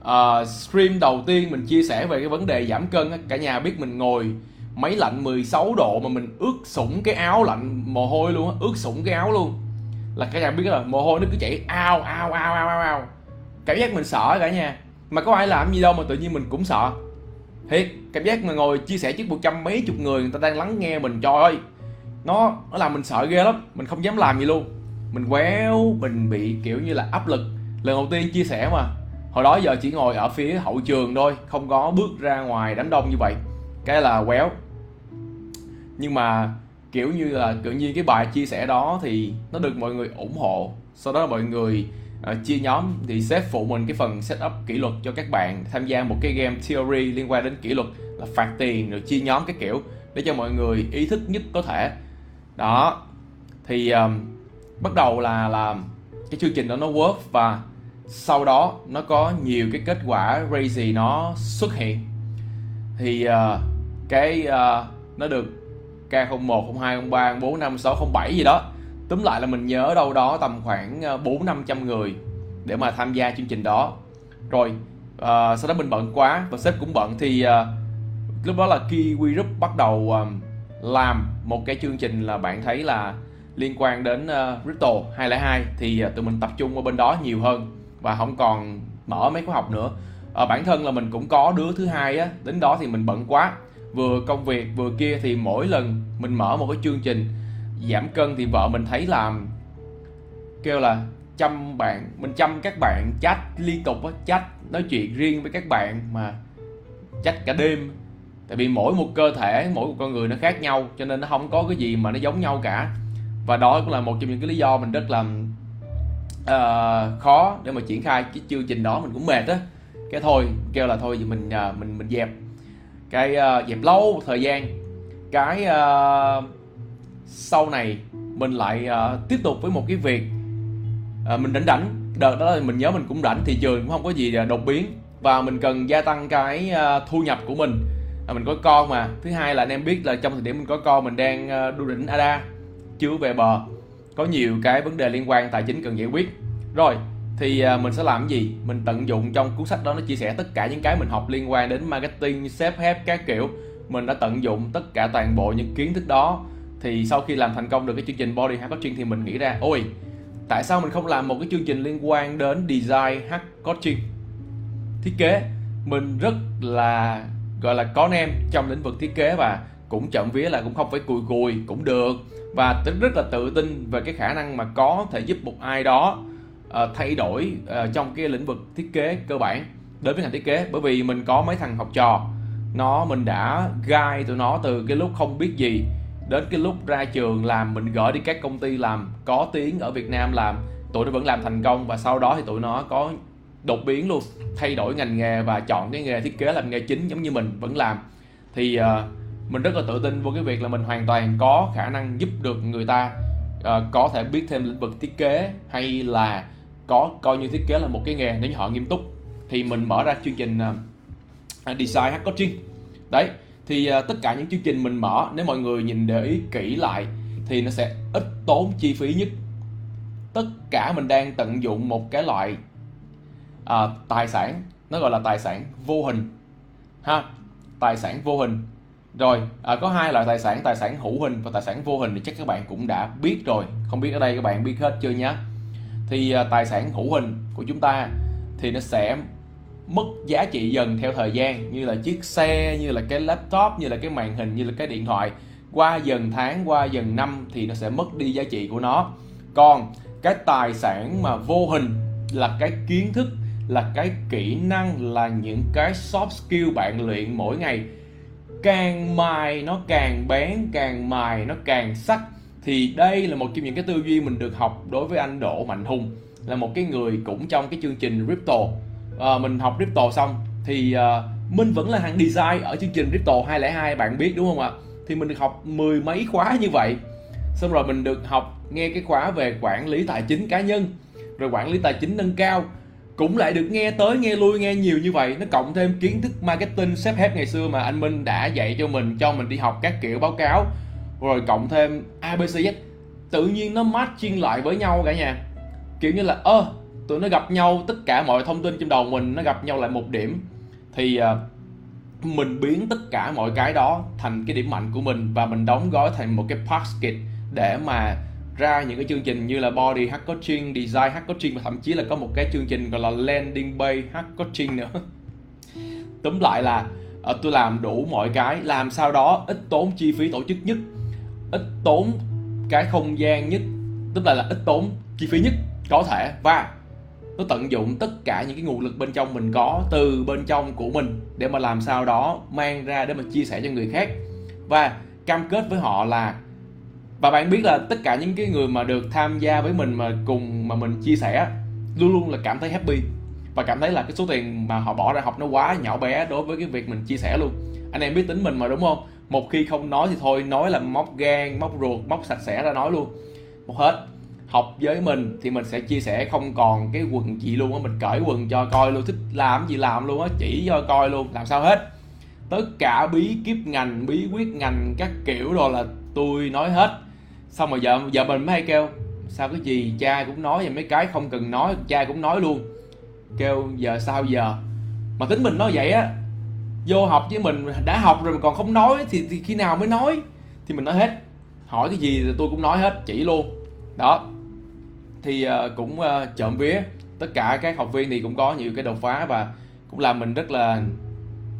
uh, stream đầu tiên mình chia sẻ về cái vấn đề giảm cân cả nhà biết mình ngồi máy lạnh 16 độ mà mình ướt sũng cái áo lạnh mồ hôi luôn á ướt sũng cái áo luôn là cả nhà biết là mồ hôi nó cứ chảy ao ao ao ao ao. Ao cảm giác mình sợ cả nhà. Mà có ai làm gì đâu mà tự nhiên mình cũng sợ. Thiệt, cảm giác mà ngồi chia sẻ trước một trăm mấy chục người người ta đang lắng nghe mình, trời ơi. Nó nó làm mình sợ ghê lắm, mình không dám làm gì luôn. Mình quéo, mình bị kiểu như là áp lực. Lần đầu tiên chia sẻ mà. Hồi đó giờ chỉ ngồi ở phía hậu trường thôi, không có bước ra ngoài đám đông như vậy. Cái là quéo. Nhưng mà kiểu như là tự nhiên cái bài chia sẻ đó thì nó được mọi người ủng hộ. Sau đó mọi người uh, chia nhóm thì sếp phụ mình cái phần setup kỷ luật cho các bạn tham gia một cái game theory liên quan đến kỷ luật là phạt tiền rồi chia nhóm cái kiểu để cho mọi người ý thức nhất có thể. Đó thì um, bắt đầu là làm cái chương trình đó nó work và sau đó nó có nhiều cái kết quả crazy nó xuất hiện. Thì uh, cái uh, nó được K01, 02, 03, 04, 5, 6, 07 gì đó. Túm lại là mình nhớ đâu đó tầm khoảng ờ, 4 500 người để mà tham gia chương trình đó. Rồi uh, sau đó mình bận quá và sếp cũng bận thì uh, lúc đó là Kiwi Group bắt đầu um, làm một cái chương trình là bạn thấy là liên quan đến uh, crypto 202 thì uh, tụi mình tập trung ở bên đó nhiều hơn và không còn mở mấy khóa học nữa. Uh, bản thân là mình cũng có đứa thứ hai á đến đó thì mình bận quá vừa công việc vừa kia thì mỗi lần mình mở một cái chương trình giảm cân thì vợ mình thấy làm. Kêu là chăm bạn mình chăm các bạn chat liên tục á chat nói chuyện riêng với các bạn mà chat cả đêm. Tại vì mỗi một cơ thể mỗi một con người nó khác nhau cho nên nó không có cái gì mà nó giống nhau cả. Và đó cũng là một trong những cái lý do mình rất là uh, khó để mà triển khai cái chương trình đó. Mình cũng mệt á. Cái thôi kêu là thôi thì mình uh, mình mình dẹp cái uh, dẹp lâu thời gian. Cái uh, sau này mình lại uh, tiếp tục với một cái việc uh, mình rảnh rảnh. Đợt đó là mình nhớ mình cũng rảnh thị trường cũng không có gì đột biến. Và mình cần gia tăng cái uh, thu nhập của mình. À, mình có con mà. Thứ hai là anh em biết là trong thời điểm mình có con mình đang uh, đu đỉnh ada chưa về bờ. Có nhiều cái vấn đề liên quan tài chính cần giải quyết. Rồi thì à, mình sẽ làm cái gì? Mình tận dụng trong cuốn sách đó, nó chia sẻ tất cả những cái mình học liên quan đến marketing, sếp hép các kiểu. Mình đã tận dụng tất cả toàn bộ những kiến thức đó. Thì sau khi làm thành công được cái chương trình body hack coaching thì mình nghĩ ra, ôi, tại sao mình không làm một cái chương trình liên quan đến design hack coaching? Thiết kế. Mình rất là, gọi là, có nem trong lĩnh vực thiết kế và cũng chậm vía là cũng không phải cùi cùi cũng được. Và rất là tự tin về cái khả năng mà có thể giúp một ai đó uh, thay đổi uh, trong cái lĩnh vực thiết kế cơ bản đến với ngành thiết kế. Bởi vì mình có mấy thằng học trò nó mình đã gai tụi nó từ cái lúc không biết gì đến cái lúc ra trường làm mình gửi đi các công ty làm có tiếng ở Việt Nam làm tụi nó vẫn làm thành công và sau đó thì tụi nó có đột biến luôn thay đổi ngành nghề và chọn cái nghề thiết kế làm nghề chính giống như mình vẫn làm. Thì uh, mình rất là tự tin vô cái việc là mình hoàn toàn có khả năng giúp được người ta uh, có thể biết thêm lĩnh vực thiết kế hay là có coi như thiết kế là một cái nghề nếu như họ nghiêm túc. Thì mình mở ra chương trình uh, design hack coaching. Đấy thì uh, tất cả những chương trình mình mở nếu mọi người nhìn để ý kỹ lại thì nó sẽ ít tốn chi phí nhất. Tất cả mình đang tận dụng một cái loại uh, tài sản nó gọi là tài sản vô hình ha tài sản vô hình. Rồi à, có hai loại tài sản tài sản hữu hình và tài sản vô hình thì chắc các bạn cũng đã biết rồi. Không biết ở đây các bạn biết hết chưa nhé thì à, tài sản hữu hình của chúng ta thì nó sẽ mất giá trị dần theo thời gian, như là chiếc xe, như là cái laptop, như là cái màn hình, như là cái điện thoại. Qua dần tháng, qua dần năm thì nó sẽ mất đi giá trị của nó. Còn cái tài sản mà vô hình là cái kiến thức, là cái kỹ năng, là những cái soft skill bạn luyện mỗi ngày, càng mài nó càng bén, càng mài nó càng sắc thì đây là một trong những cái tư duy mình được học đối với anh Đỗ Mạnh Hùng là một cái người cũng trong cái chương trình crypto à, ờ, mình học crypto xong thì ờ, à, mình vẫn là hàng design ở chương trình crypto 202 bạn biết đúng không ạ? Thì mình được học mười mấy khóa như vậy. Xong rồi mình được học nghe cái khóa về quản lý tài chính cá nhân rồi quản lý tài chính nâng cao. Cũng lại được nghe tới nghe lui nghe nhiều như vậy nó cộng thêm kiến thức marketing xếp hép ngày xưa mà anh Minh đã dạy cho mình cho mình đi học các kiểu báo cáo rồi cộng thêm ABCZ tự nhiên nó matching lại với nhau cả nhà. Kiểu như là ơ tụi nó gặp nhau tất cả mọi thông tin trong đầu mình nó gặp nhau lại một điểm. Thì uh, mình biến tất cả mọi cái đó thành cái điểm mạnh của mình và mình đóng gói thành một cái basket để mà ra những cái chương trình như là body hack coaching, design hack coaching và thậm chí là có một cái chương trình gọi là landing page hack coaching nữa. Tóm lại là uh, tôi làm đủ mọi cái, làm sao đó ít tốn chi phí tổ chức nhất, ít tốn cái không gian nhất, tức là là ít tốn chi phí nhất có thể. Và nó tận dụng tất cả những cái nguồn lực bên trong mình có từ bên trong của mình để mà làm sao đó mang ra để mà chia sẻ cho người khác. Và cam kết với họ là và bạn biết là tất cả những cái người mà được tham gia với mình mà cùng mà mình chia sẻ luôn luôn là cảm thấy happy. Và cảm thấy là cái số tiền mà họ bỏ ra học nó quá nhỏ bé đối với cái việc mình chia sẻ luôn. Anh em biết tính mình mà đúng không? Một khi không nói thì thôi, nói là móc gan, móc ruột, móc sạch sẽ ra nói luôn. Một hết, học với mình thì mình sẽ chia sẻ không còn cái quần gì luôn á, mình cởi quần cho coi luôn, thích làm gì làm luôn á, chỉ cho coi luôn, làm sao hết. Tất cả bí kíp ngành, bí quyết ngành các kiểu rồi là tôi nói hết. Xong rồi vợ vợ mình mới hay kêu, sao cái gì cha cũng nói và mấy cái không cần nói, cha cũng nói luôn. Kêu, giờ sao giờ? Mà tính mình nói vậy á vô học với mình đã học rồi mà còn không nói thì, thì khi nào mới nói? Thì mình nói hết. Hỏi cái gì thì tôi cũng nói hết chỉ luôn. Đó. Thì uh, cũng uh, trộm vía. Tất cả các học viên thì cũng có nhiều cái đột phá và cũng làm mình rất là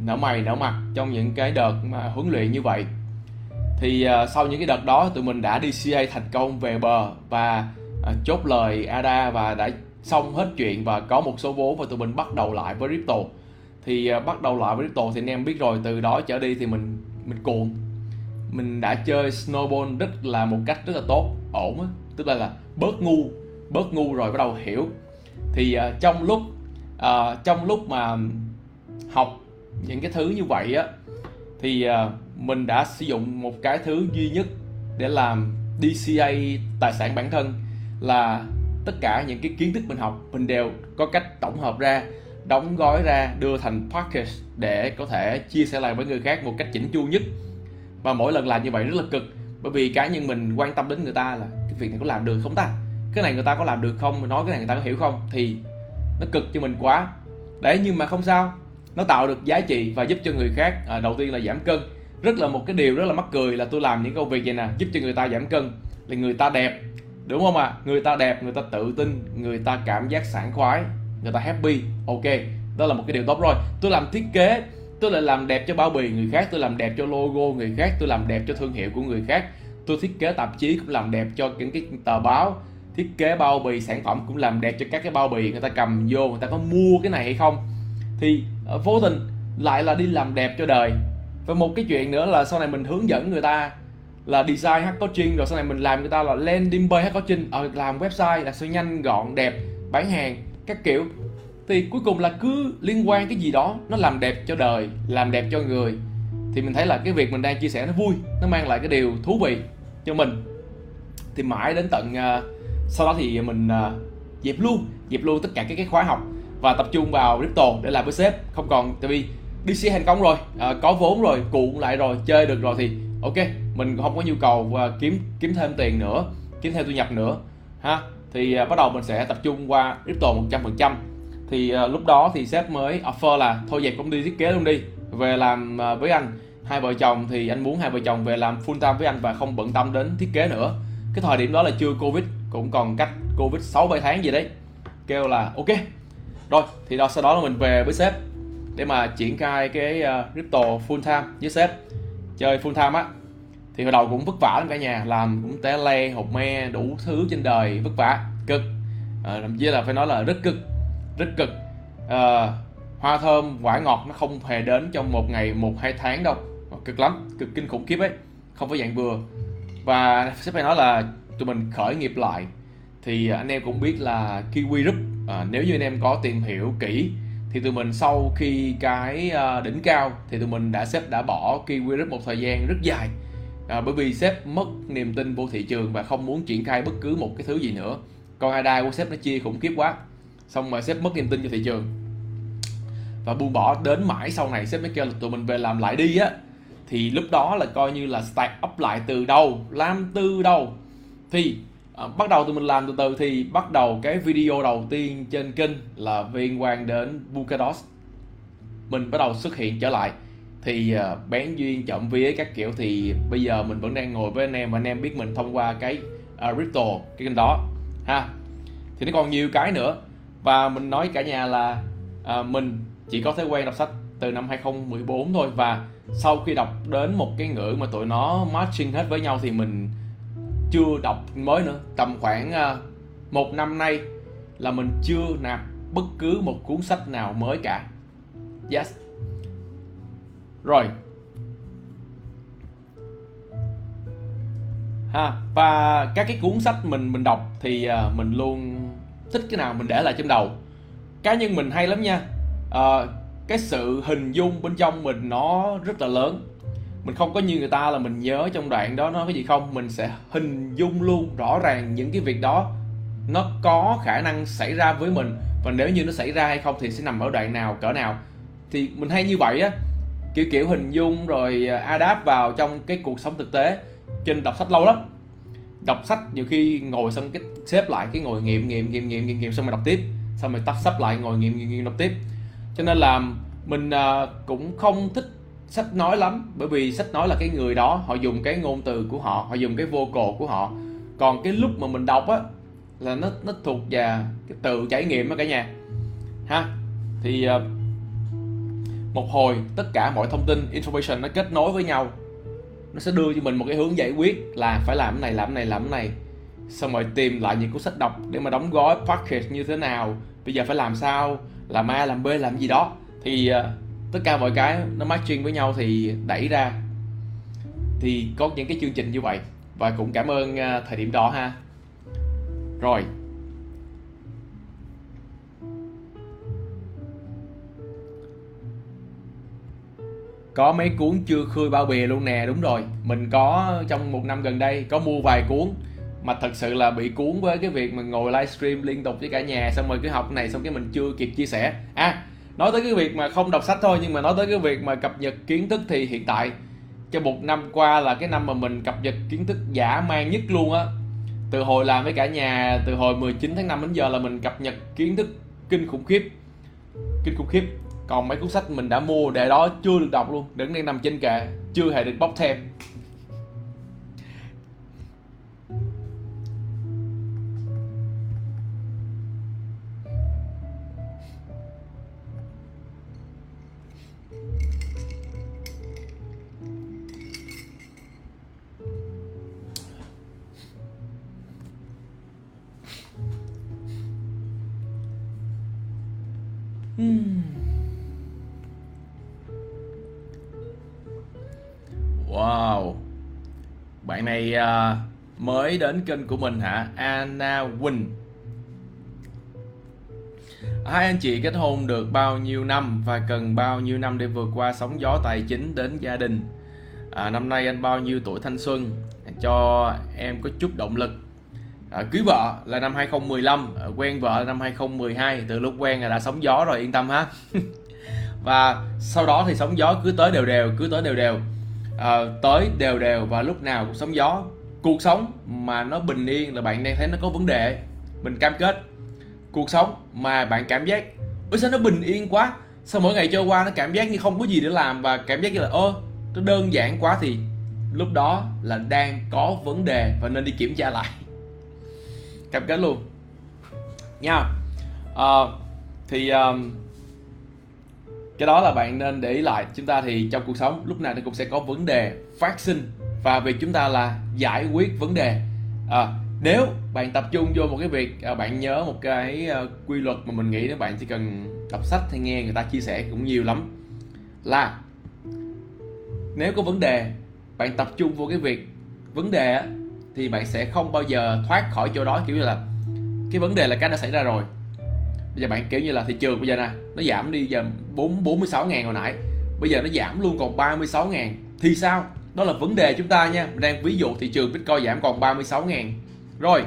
nở mày nở mặt trong những cái đợt mà huấn luyện như vậy. Thì uh, sau những cái đợt đó tụi mình đã đi CA thành công về bờ và uh, chốt lời ADA và đã xong hết chuyện và có một số vốn và tụi mình bắt đầu lại với crypto thì à, bắt đầu lại với crypto thì anh em biết rồi từ đó trở đi thì mình mình cuồng. Mình đã chơi snowball rất là một cách rất là tốt ổn á. Tức là là bớt ngu bớt ngu rồi bắt đầu hiểu. Thì uh, trong lúc uh, trong lúc mà học những cái thứ như vậy á thì uh, mình đã sử dụng một cái thứ duy nhất để làm DCA tài sản bản thân là tất cả những cái kiến thức mình học. Mình đều có cách tổng hợp ra đóng gói ra đưa thành package để có thể chia sẻ lại với người khác một cách chỉnh chu nhất. Và mỗi lần làm như vậy rất là cực bởi vì cá nhân mình quan tâm đến người ta là cái việc này có làm được không ta? Cái này người ta có làm được không? Mình nói cái này người ta có hiểu không? Thì nó cực cho mình quá. Đấy nhưng mà không sao. Nó tạo được giá trị và giúp cho người khác à, đầu tiên là giảm cân. Rất là một cái điều rất là mắc cười là tôi làm những công việc vậy nè giúp cho người ta giảm cân. Là người ta đẹp đúng không ạ? À? người ta đẹp người ta tự tin người ta cảm giác sảng khoái người ta happy ok. Đó là một cái điều tốt rồi. Tôi làm thiết kế tôi lại làm đẹp cho bao bì người khác tôi làm đẹp cho logo người khác tôi làm đẹp cho thương hiệu của người khác. Tôi thiết kế tạp chí cũng làm đẹp cho những cái tờ báo. Thiết kế bao bì sản phẩm cũng làm đẹp cho các cái bao bì người ta cầm vô người ta có mua cái này hay không. Thì ờ, vô tình lại là đi làm đẹp cho đời. Và một cái chuyện nữa là sau này mình hướng dẫn người ta là design hack coaching rồi sau này mình làm người ta là landing page hack coaching. Ở ờ, làm website là siêu nhanh gọn đẹp bán hàng các kiểu. Thì cuối cùng là cứ liên quan cái gì đó nó làm đẹp cho đời làm đẹp cho người thì mình thấy là cái việc mình đang chia sẻ nó vui nó mang lại cái điều thú vị cho mình. Thì mãi đến tận uh, sau đó thì mình uh, dẹp luôn dẹp luôn tất cả các cái khóa học và tập trung vào crypto để làm với sếp. Không còn tại vì đi xe thành công rồi uh, có vốn rồi cuộn lại rồi chơi được rồi thì ok mình không có nhu cầu uh, kiếm kiếm thêm tiền nữa kiếm thêm thu nhập nữa ha thì à, bắt đầu mình sẽ tập trung qua crypto 100% thì à, lúc đó thì sếp mới offer là thôi dẹp công ty thiết kế luôn đi, về làm à, với anh hai vợ chồng. Thì anh muốn hai vợ chồng về làm full time với anh và không bận tâm đến thiết kế nữa. Cái thời điểm đó là chưa covid, cũng còn cách covid 6 7 tháng gì đấy. Kêu là ok. Rồi, thì đó, sau đó là mình về với sếp để mà triển khai cái crypto full time với sếp. Chơi full time á thì hồi đầu cũng vất vả lắm cả nhà làm cũng té le hột me đủ thứ trên đời vất vả cực. À, thậm chí là phải nói là rất cực rất cực. À, hoa thơm quả ngọt nó không hề đến trong một ngày một hai tháng đâu. Ờ, cực lắm cực kinh khủng khiếp ấy không phải dạng vừa. Và sếp phải nói là tụi mình khởi nghiệp lại thì anh em cũng biết là Kiwi Group à, nếu như anh em có tìm hiểu kỹ thì tụi mình sau khi cái đỉnh cao thì tụi mình đã xếp đã bỏ Kiwi Group một thời gian rất dài à, bởi vì sếp mất niềm tin vô thị trường và không muốn triển khai bất cứ một cái thứ gì nữa. Con ADA của sếp nó chia khủng khiếp quá. Xong mà sếp mất niềm tin cho thị trường. Và buông bỏ đến mãi sau này sếp mới kêu là tụi mình về làm lại đi á. Thì lúc đó là coi như là start up lại từ đâu làm từ đâu thì à, bắt đầu tụi mình làm từ từ thì bắt đầu cái video đầu tiên trên kênh là liên quan đến Bukados. Mình bắt đầu xuất hiện trở lại thì ờ, bán duyên chậm vía các kiểu thì bây giờ mình vẫn đang ngồi với anh em và anh em biết mình thông qua cái uh, crypto cái kênh đó ha. Thì nó còn nhiều cái nữa. Và mình nói cả nhà là uh, mình chỉ có thói quen đọc sách từ năm 2014 thôi. Và sau khi đọc đến một cái ngưỡng mà tụi nó matching hết với nhau thì mình chưa đọc mới nữa. Tầm khoảng uh, một năm nay là mình chưa nạp bất cứ một cuốn sách nào mới cả. Yes rồi. Ha và các cái cuốn sách mình mình đọc thì uh, mình luôn thích cái nào mình để lại trong đầu. Cá nhân mình hay lắm nha. Uh, cái sự hình dung bên trong mình nó rất là lớn. Mình không có như người ta là mình nhớ trong đoạn đó nó cái gì không? Mình sẽ hình dung luôn rõ ràng những cái việc đó. Nó có khả năng xảy ra với mình và nếu như nó xảy ra hay không thì sẽ nằm ở đoạn nào cỡ nào. Thì mình hay như vậy á kiểu kiểu hình dung rồi à, adapt vào trong cái cuộc sống thực tế trên đọc sách lâu lắm. Đọc sách nhiều khi ngồi xong cái xếp lại cái ngồi nghiệm nghiệm nghiệm nghiệm nghiệm, nghiệm xong rồi đọc tiếp. Xong rồi tắt sắp lại ngồi nghiệm nghiệm, nghiệm đọc tiếp. Cho nên là mình à, cũng không thích sách nói lắm bởi vì sách nói là cái người đó họ dùng cái ngôn từ của họ họ dùng cái vô cồ của họ. Còn cái lúc mà mình đọc á là nó nó thuộc về cái tự trải nghiệm á cả nhà. Ha? Thì uh, một hồi tất cả mọi thông tin information nó kết nối với nhau. Nó sẽ đưa cho mình một cái hướng giải quyết là phải làm cái này làm cái này làm cái này. Xong rồi tìm lại những cuốn sách đọc để mà đóng gói package như thế nào bây giờ phải làm sao làm a làm b làm gì đó. Thì uh, tất cả mọi cái nó matching với nhau thì đẩy ra. Thì có những cái chương trình như vậy. Và cũng cảm ơn uh, thời điểm đó ha. Rồi. Có mấy cuốn chưa khơi bao bì luôn nè, đúng rồi. Mình có, trong một năm gần đây, có mua vài cuốn mà thật sự là bị cuốn với cái việc mình ngồi livestream liên tục với cả nhà, xong rồi cứ học này, xong cái mình chưa kịp chia sẻ. À nói tới cái việc mà không đọc sách thôi, nhưng mà nói tới cái việc mà cập nhật kiến thức thì hiện tại, cho một năm qua là cái năm mà mình cập nhật kiến thức giả man nhất luôn á. Từ hồi làm với cả nhà, từ hồi 19 tháng 5 đến giờ là mình cập nhật kiến thức kinh khủng khiếp. Kinh khủng khiếp còn mấy cuốn sách mình đã mua để đó chưa được đọc luôn đứng đang nằm trên kệ, chưa hề được bóc thêm Hmm. Wow. Bạn này uh, mới đến kênh của mình hả? Anna Quỳnh Hai anh chị kết hôn được bao nhiêu năm và cần bao nhiêu năm để vượt qua sóng gió tài chính đến gia đình? À, Năm nay anh bao nhiêu tuổi thanh xuân? Cho em có chút động lực. À, Cưới vợ là năm 2015 à, Quen vợ là năm 2012 Từ lúc quen là đã sóng gió rồi yên tâm ha. Và sau đó thì sóng gió cứ tới đều đều Cứ tới đều đều à, tới đều đều và lúc nào cũng sóng gió. Cuộc sống mà nó bình yên là bạn đang thấy nó có vấn đề. Mình cam kết. Cuộc sống mà bạn cảm giác ôi sao nó bình yên quá? Sao mỗi ngày trôi qua nó cảm giác như không có gì để làm và cảm giác như là ơ nó đơn giản quá thì lúc đó là đang có vấn đề và nên đi kiểm tra lại. Cam kết luôn. Nha. Uh, thì um, cái đó là bạn nên để ý lại. Chúng ta thì trong cuộc sống lúc nào nó cũng sẽ có vấn đề phát sinh. Và việc chúng ta là giải quyết vấn đề. À, nếu bạn tập trung vô một cái việc à, bạn nhớ một cái à, quy luật mà mình nghĩ nếu bạn chỉ cần đọc sách hay nghe người ta chia sẻ cũng nhiều lắm. Là nếu có vấn đề bạn tập trung vô cái việc vấn đề thì bạn sẽ không bao giờ thoát khỏi chỗ đó. Kiểu như là cái vấn đề là cái đã xảy ra rồi bây giờ bạn kiểu như là thị trường bây giờ nè, nó giảm đi giờ 4 46 ngàn hồi nãy. Bây giờ nó giảm luôn còn 36 ngàn. Thì sao? Đó là vấn đề chúng ta nha. Mình đang ví dụ thị trường Bitcoin giảm còn 36 ngàn. Rồi,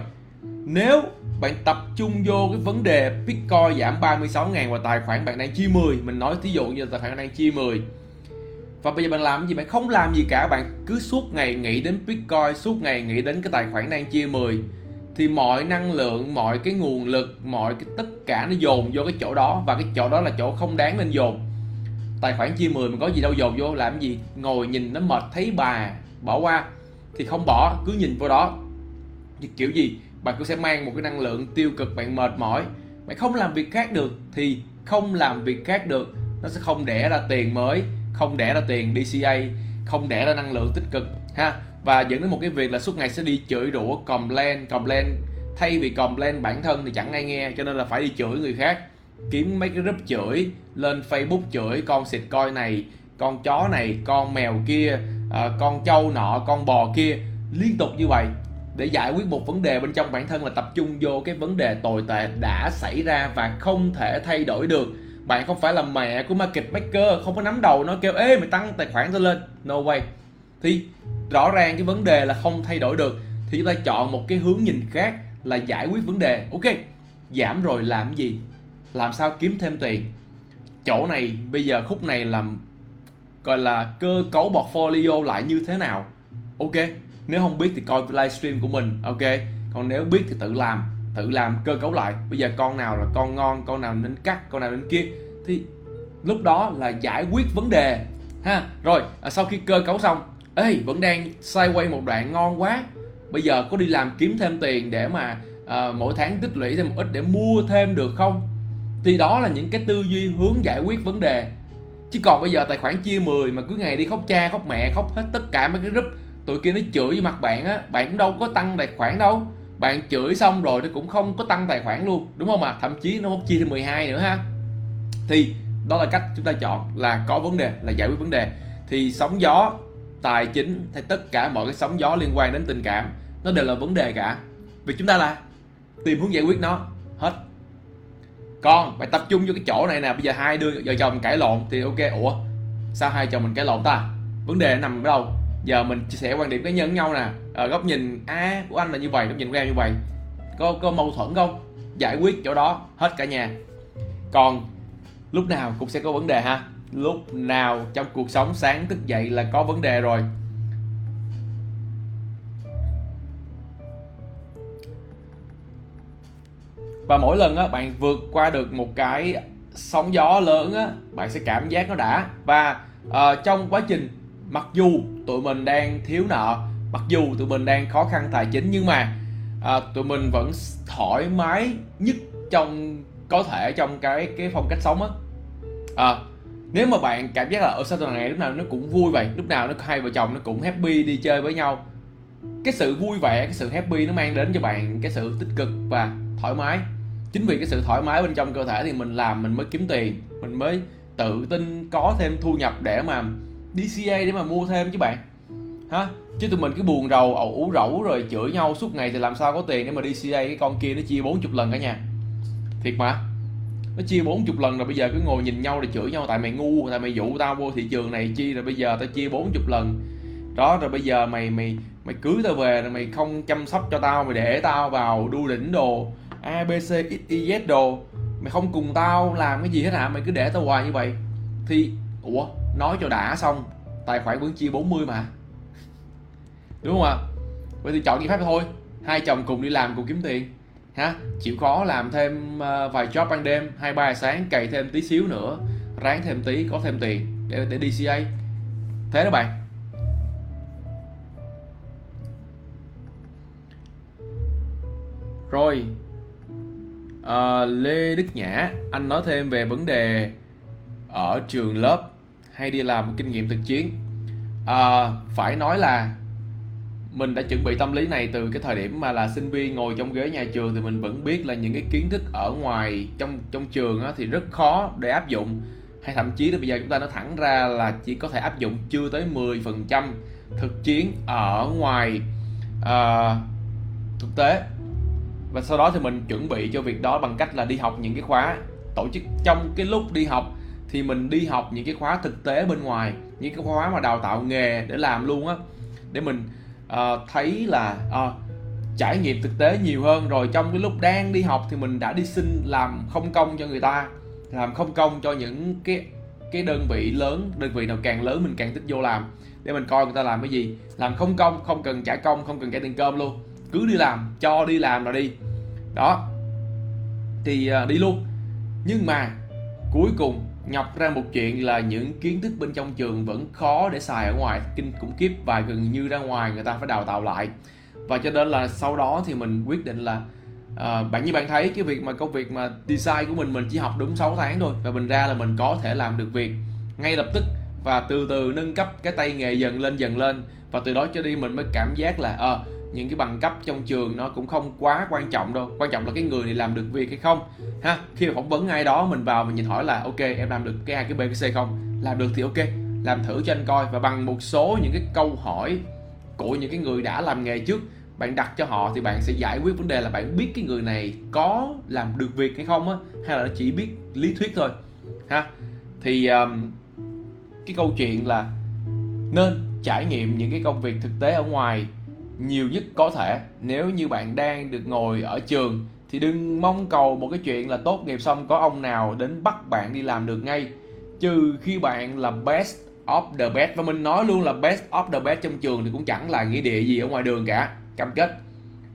nếu bạn tập trung vô cái vấn đề Bitcoin giảm 36 ngàn và tài khoản bạn đang chia 10 mình nói thí dụ như là tài khoản đang chia 10 và bây giờ bạn làm gì? Bạn không làm gì cả, bạn cứ suốt ngày nghĩ đến Bitcoin, suốt ngày nghĩ đến cái tài khoản đang chia 10 thì mọi năng lượng, mọi cái nguồn lực, mọi cái tất cả nó dồn vô cái chỗ đó, và cái chỗ đó là chỗ không đáng nên dồn. Tài khoản chia 10 mà có gì đâu dồn vô, làm gì? Ngồi nhìn nó mệt, thấy bà bỏ qua, thì không bỏ, cứ nhìn vô đó. Thì kiểu gì? Bạn cũng sẽ mang một cái năng lượng tiêu cực, bạn mệt mỏi. Bạn không làm việc khác được, thì không làm việc khác được. Nó sẽ không đẻ ra tiền mới, không đẻ ra tiền DCA không đẻ ra năng lượng tích cực, ha? Và dẫn đến một cái việc là suốt ngày sẽ đi chửi rủa complain complain. Thay vì complain bản thân thì chẳng ai nghe cho nên là phải đi chửi người khác. Kiếm mấy cái group chửi lên facebook chửi con xịt coi này con chó này con mèo kia à, con trâu nọ con bò kia. Liên tục như vậy để giải quyết một vấn đề bên trong bản thân là tập trung vô cái vấn đề tồi tệ đã xảy ra và không thể thay đổi được. Bạn không phải là mẹ của market maker không có nắm đầu nó kêu ê mày tăng tài khoản tao lên. No way thì rõ ràng cái vấn đề là không thay đổi được, thì chúng ta chọn một cái hướng nhìn khác là giải quyết vấn đề. Ok, giảm rồi làm gì? Làm sao kiếm thêm tiền? Chỗ này, bây giờ khúc này làm, gọi là cơ cấu portfolio lại như thế nào? Ok, nếu không biết thì coi livestream của mình, ok? Còn nếu biết thì tự làm tự làm cơ cấu lại. Bây giờ con nào là con ngon, con nào nên cắt, con nào nên kia? Thì lúc đó là giải quyết vấn đề, ha? Rồi à, sau khi cơ cấu xong ê vẫn đang xoay quay một đoạn ngon quá. Bây giờ có đi làm kiếm thêm tiền để mà à, mỗi tháng tích lũy thêm một ít để mua thêm được không? Thì đó là những cái tư duy hướng giải quyết vấn đề. Chứ còn bây giờ tài khoản chia 10 mà cứ ngày đi khóc cha khóc mẹ khóc hết tất cả mấy cái group tụi kia nó chửi với mặt bạn á bạn cũng đâu có tăng tài khoản đâu. Bạn chửi xong rồi nó cũng không có tăng tài khoản luôn đúng không ạ? À? thậm chí nó không chia thêm 12 nữa ha. Thì đó là cách chúng ta chọn là có vấn đề là giải quyết vấn đề. Thì sóng gió tài chính hay tất cả mọi cái sóng gió liên quan đến tình cảm nó đều là vấn đề cả. Việc chúng ta là tìm hướng giải quyết nó hết. Còn phải tập trung vô cái chỗ này nè bây giờ hai đứa vợ chồng cãi lộn thì ok ủa sao hai chồng mình cãi lộn ta? Vấn đề nằm ở đâu? Giờ mình chia sẻ quan điểm cá nhân với nhau nè. Ở góc nhìn a à, của anh là như vậy góc nhìn của em như vậy. Có có mâu thuẫn không? Giải quyết chỗ đó hết cả nhà. Còn lúc nào cũng sẽ có vấn đề ha lúc nào trong cuộc sống sáng thức dậy là có vấn đề rồi. Và mỗi lần á bạn vượt qua được một cái sóng gió lớn á bạn sẽ cảm giác nó đã. Và uh, trong quá trình mặc dù tụi mình đang thiếu nợ mặc dù tụi mình đang khó khăn tài chính nhưng mà uh, tụi mình vẫn thoải mái nhất trong có thể trong cái cái phong cách sống á. Uh, nếu mà bạn cảm giác là ở sao tuần này lúc nào nó cũng vui vậy, lúc nào nó hai vợ chồng nó cũng happy đi chơi với nhau, cái sự vui vẻ, cái sự happy nó mang đến cho bạn cái sự tích cực và thoải mái. Chính vì cái sự thoải mái bên trong cơ thể thì mình làm mình mới kiếm tiền, mình mới tự tin có thêm thu nhập để mà DCA để mà mua thêm chứ bạn. Ha, chứ tụi mình cứ buồn rầu, ẩu, ủ rẫu rồi chửi nhau suốt ngày thì làm sao có tiền để mà DCA cái con kia nó chia 40 lần cả nhà. Thiệt mà nó chia 40 lần rồi bây giờ cứ ngồi nhìn nhau để chửi nhau. Tại mày ngu, tại mày dụ tao vô thị trường này chi rồi bây giờ tao chia 40 lần. Đó, rồi bây giờ mày mày mày cưới tao về rồi mày không chăm sóc cho tao, mày để tao vào đu đỉnh đồ, a, b, c, x, y, z đồ. Mày không cùng tao làm cái gì hết hả? Mày cứ để tao hoài như vậy. Thì, ủa, nói cho đã xong, tài khoản vẫn chia 40 mà. Đúng không ạ? Vậy thì chọn giải pháp thôi. Hai chồng cùng đi làm cùng kiếm tiền ha? Chịu khó làm thêm ờ, vài job ban đêm hai ba sáng cày thêm tí xíu nữa ráng thêm tí có thêm tiền để để đi CA thế đó bạn. Rồi à, Lê Đức Nhã anh nói thêm về vấn đề ở trường lớp hay đi làm kinh nghiệm thực chiến. À, phải nói là mình đã chuẩn bị tâm lý này từ cái thời điểm mà là sinh viên ngồi trong ghế nhà trường thì mình vẫn biết là những cái kiến thức ở ngoài trong trong trường á, thì rất khó để áp dụng. Hay thậm chí là bây giờ chúng ta nói thẳng ra là chỉ có thể áp dụng chưa tới 10% thực chiến ở ngoài uh, thực tế. Và sau đó thì mình chuẩn bị cho việc đó bằng cách là đi học những cái khóa tổ chức trong cái lúc đi học. Thì mình đi học những cái khóa thực tế bên ngoài những cái khóa mà đào tạo nghề để làm luôn á để mình uh, thấy là uh, trải nghiệm thực tế nhiều hơn rồi. Trong cái lúc đang đi học thì mình đã đi xin làm không công cho người ta làm không công cho những cái cái đơn vị lớn đơn vị nào càng lớn mình càng thích vô làm. Để mình coi người ta làm cái gì. Làm không công không cần trả công không cần trả tiền cơm luôn. Cứ đi làm cho đi làm rồi đi. Đó. Thì uh, đi luôn. Nhưng mà cuối cùng nhập ra một chuyện là những kiến thức bên trong trường vẫn khó để xài ở ngoài. Kinh cũng kiếp và gần như ra ngoài người ta phải đào tạo lại. Và cho nên là sau đó thì mình quyết định là à, bạn như bạn thấy cái việc mà công việc mà design của mình mình chỉ học đúng 6 tháng thôi và mình ra là mình có thể làm được việc ngay lập tức và từ từ nâng cấp cái tay nghề dần lên dần lên. Và từ đó cho đi mình mới cảm giác là à, những cái bằng cấp trong trường nó cũng không quá quan trọng đâu. Quan trọng là cái người này làm được việc hay không ha? Khi mà phỏng vấn ai đó mình vào mình nhìn hỏi là ok em làm được cái a cái b cái c không? Làm được thì ok làm thử cho anh coi. Và bằng một số những cái câu hỏi của những cái người đã làm nghề trước bạn đặt cho họ thì bạn sẽ giải quyết vấn đề là bạn biết cái người này có làm được việc hay không á hay là nó chỉ biết lý thuyết thôi ha? Thì um, cái câu chuyện là nên trải nghiệm những cái công việc thực tế ở ngoài nhiều nhất có thể. Nếu như bạn đang được ngồi ở trường, thì đừng mong cầu một cái chuyện là tốt nghiệp xong có ông nào đến bắt bạn đi làm được ngay. Trừ khi bạn là best of the best. Và mình nói luôn là best of the best trong trường thì cũng chẳng là nghĩa địa gì ở ngoài đường cả. Cam kết.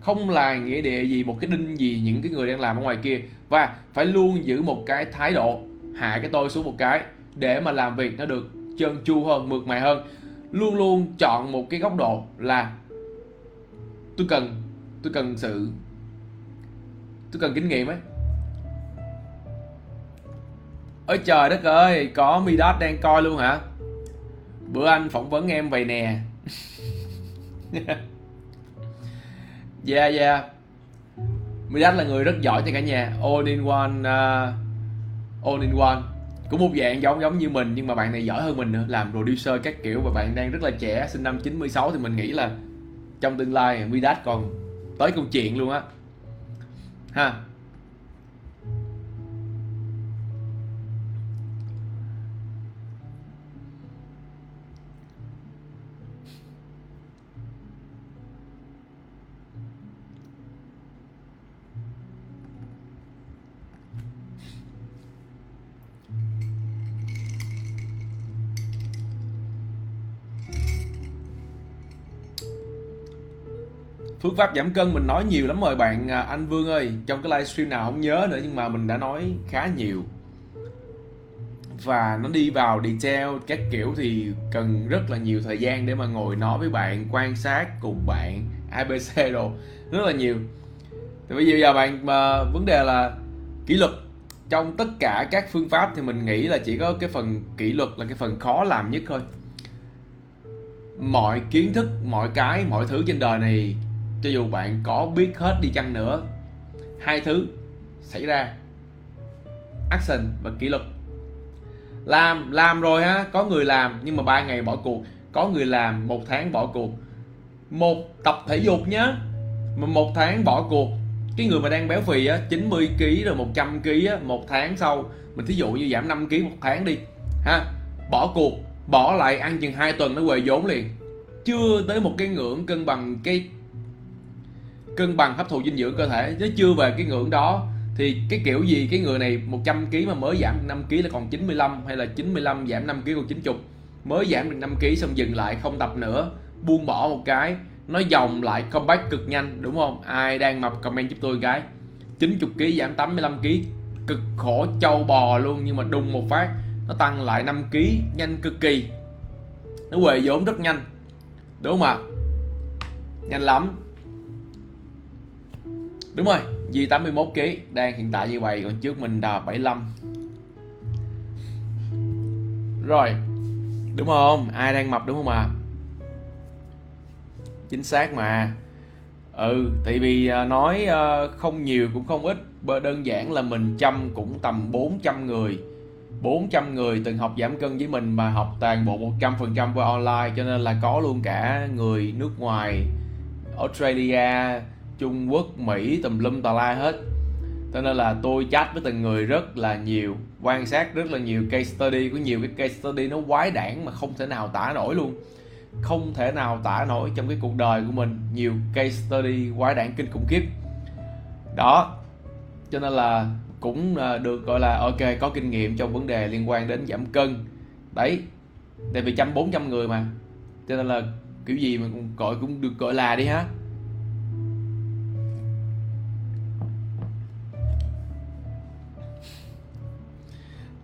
Không là nghĩa địa gì một cái đinh gì những cái người đang làm ở ngoài kia. Và phải luôn giữ một cái thái độ. Hạ cái tôi xuống một cái để mà làm việc nó được trơn tru hơn, mượt mà hơn. Luôn luôn chọn một cái góc độ là tôi cần tôi cần sự tôi cần kinh nghiệm ấy. Ôi trời đất ơi có Midas đang coi luôn hả? Bữa anh phỏng vấn em vậy nè. Yeah yeah. Midas là người rất giỏi cho cả nhà. All in one uh, all in one. Cũng một dạng giống giống như mình nhưng mà bạn này giỏi hơn mình nữa. Làm producer các kiểu và bạn đang rất là trẻ sinh năm 96 thì mình nghĩ là trong tương lai Midas còn tới câu chuyện luôn á. Ha. Phương pháp giảm cân mình nói nhiều lắm rồi bạn à, anh Vương ơi. Trong cái livestream nào không nhớ nữa, nhưng mà mình đã nói khá nhiều. Và nó đi vào detail các kiểu thì cần rất là nhiều thời gian để mà ngồi nói với bạn, quan sát cùng bạn abc đồ. Rất là nhiều. Thì bây giờ bạn mà vấn đề là kỷ luật. Trong tất cả các phương pháp thì mình nghĩ là chỉ có cái phần kỷ luật là cái phần khó làm nhất thôi. Mọi kiến thức, mọi cái, mọi thứ trên đời này cho dù bạn có biết hết đi chăng nữa, hai thứ xảy ra. Action và kỷ luật. Làm làm rồi ha, có người làm nhưng mà ba ngày bỏ cuộc, có người làm một tháng bỏ cuộc. Một tập thể dục nhá, mà một tháng bỏ cuộc. Cái người mà đang béo phì á 90 kg rồi 100 kg á, một tháng sau, mình thí dụ như giảm 5 kg một tháng đi, ha, bỏ cuộc, bỏ lại ăn chừng hai tuần nó quề vốn liền. Chưa tới một cái ngưỡng cân bằng cái cân bằng hấp thụ dinh dưỡng cơ thể. Nếu chưa về cái ngưỡng đó, thì cái kiểu gì, cái người này 100 kg mà mới giảm 5 kg là còn 95 hay là 95 giảm 5 kg còn 90 mới giảm được 5 kg xong dừng lại, không tập nữa, buông bỏ một cái. Nó dòng lại comeback cực nhanh, đúng không? Ai đang mập comment giúp tôi một cái 90 kg giảm 85 kg cực khổ châu bò luôn, nhưng mà đùng một phát, nó tăng lại 5 kg nhanh cực kỳ. Nó quề vốn rất nhanh, đúng không ạ? Nhanh lắm đúng rồi Di 81 kg đang hiện tại như vậy, còn trước mình là 75 rồi, đúng không? Ai đang mập đúng không ạ? À? chính xác mà. Ừ tại vì à, nói ờ, không nhiều cũng không ít đơn giản là mình chăm cũng tầm 400 người. 400 người từng học giảm cân với mình mà học toàn bộ 100% qua online, cho nên là có luôn cả người nước ngoài, Australia Trung Quốc, Mỹ tùm lum tà la hết. Cho nên là tôi chat với từng người rất là nhiều quan sát rất là nhiều case study có nhiều cái case study nó quái đản mà không thể nào tả nổi luôn. Không thể nào tả nổi trong cái cuộc đời của mình nhiều case study quái đản kinh khủng khiếp. Đó cho nên là cũng à, được gọi là ok có kinh nghiệm trong vấn đề liên quan đến giảm cân. Đấy tại vì trăm bốn trăm người mà cho nên là kiểu gì mà cũng gọi cũng được gọi là đi ha.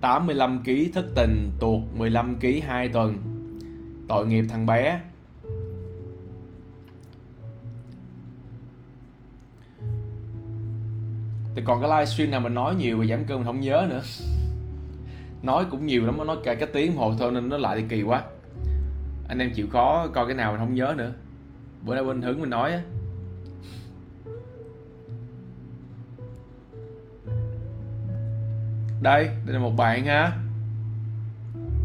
85 kg thất tình tuột 15 kg 2 tuần. Tội nghiệp thằng bé. Thì còn cái livestream nào mình nói nhiều về giảm cân mình không nhớ nữa. Nói cũng nhiều lắm nói cả cái tiếng hồ thôi nên nó lại thì kỳ quá. Anh em chịu khó coi cái nào mình không nhớ nữa. Bữa nay bên hướng mình nói á. Đây đây là một bạn ha.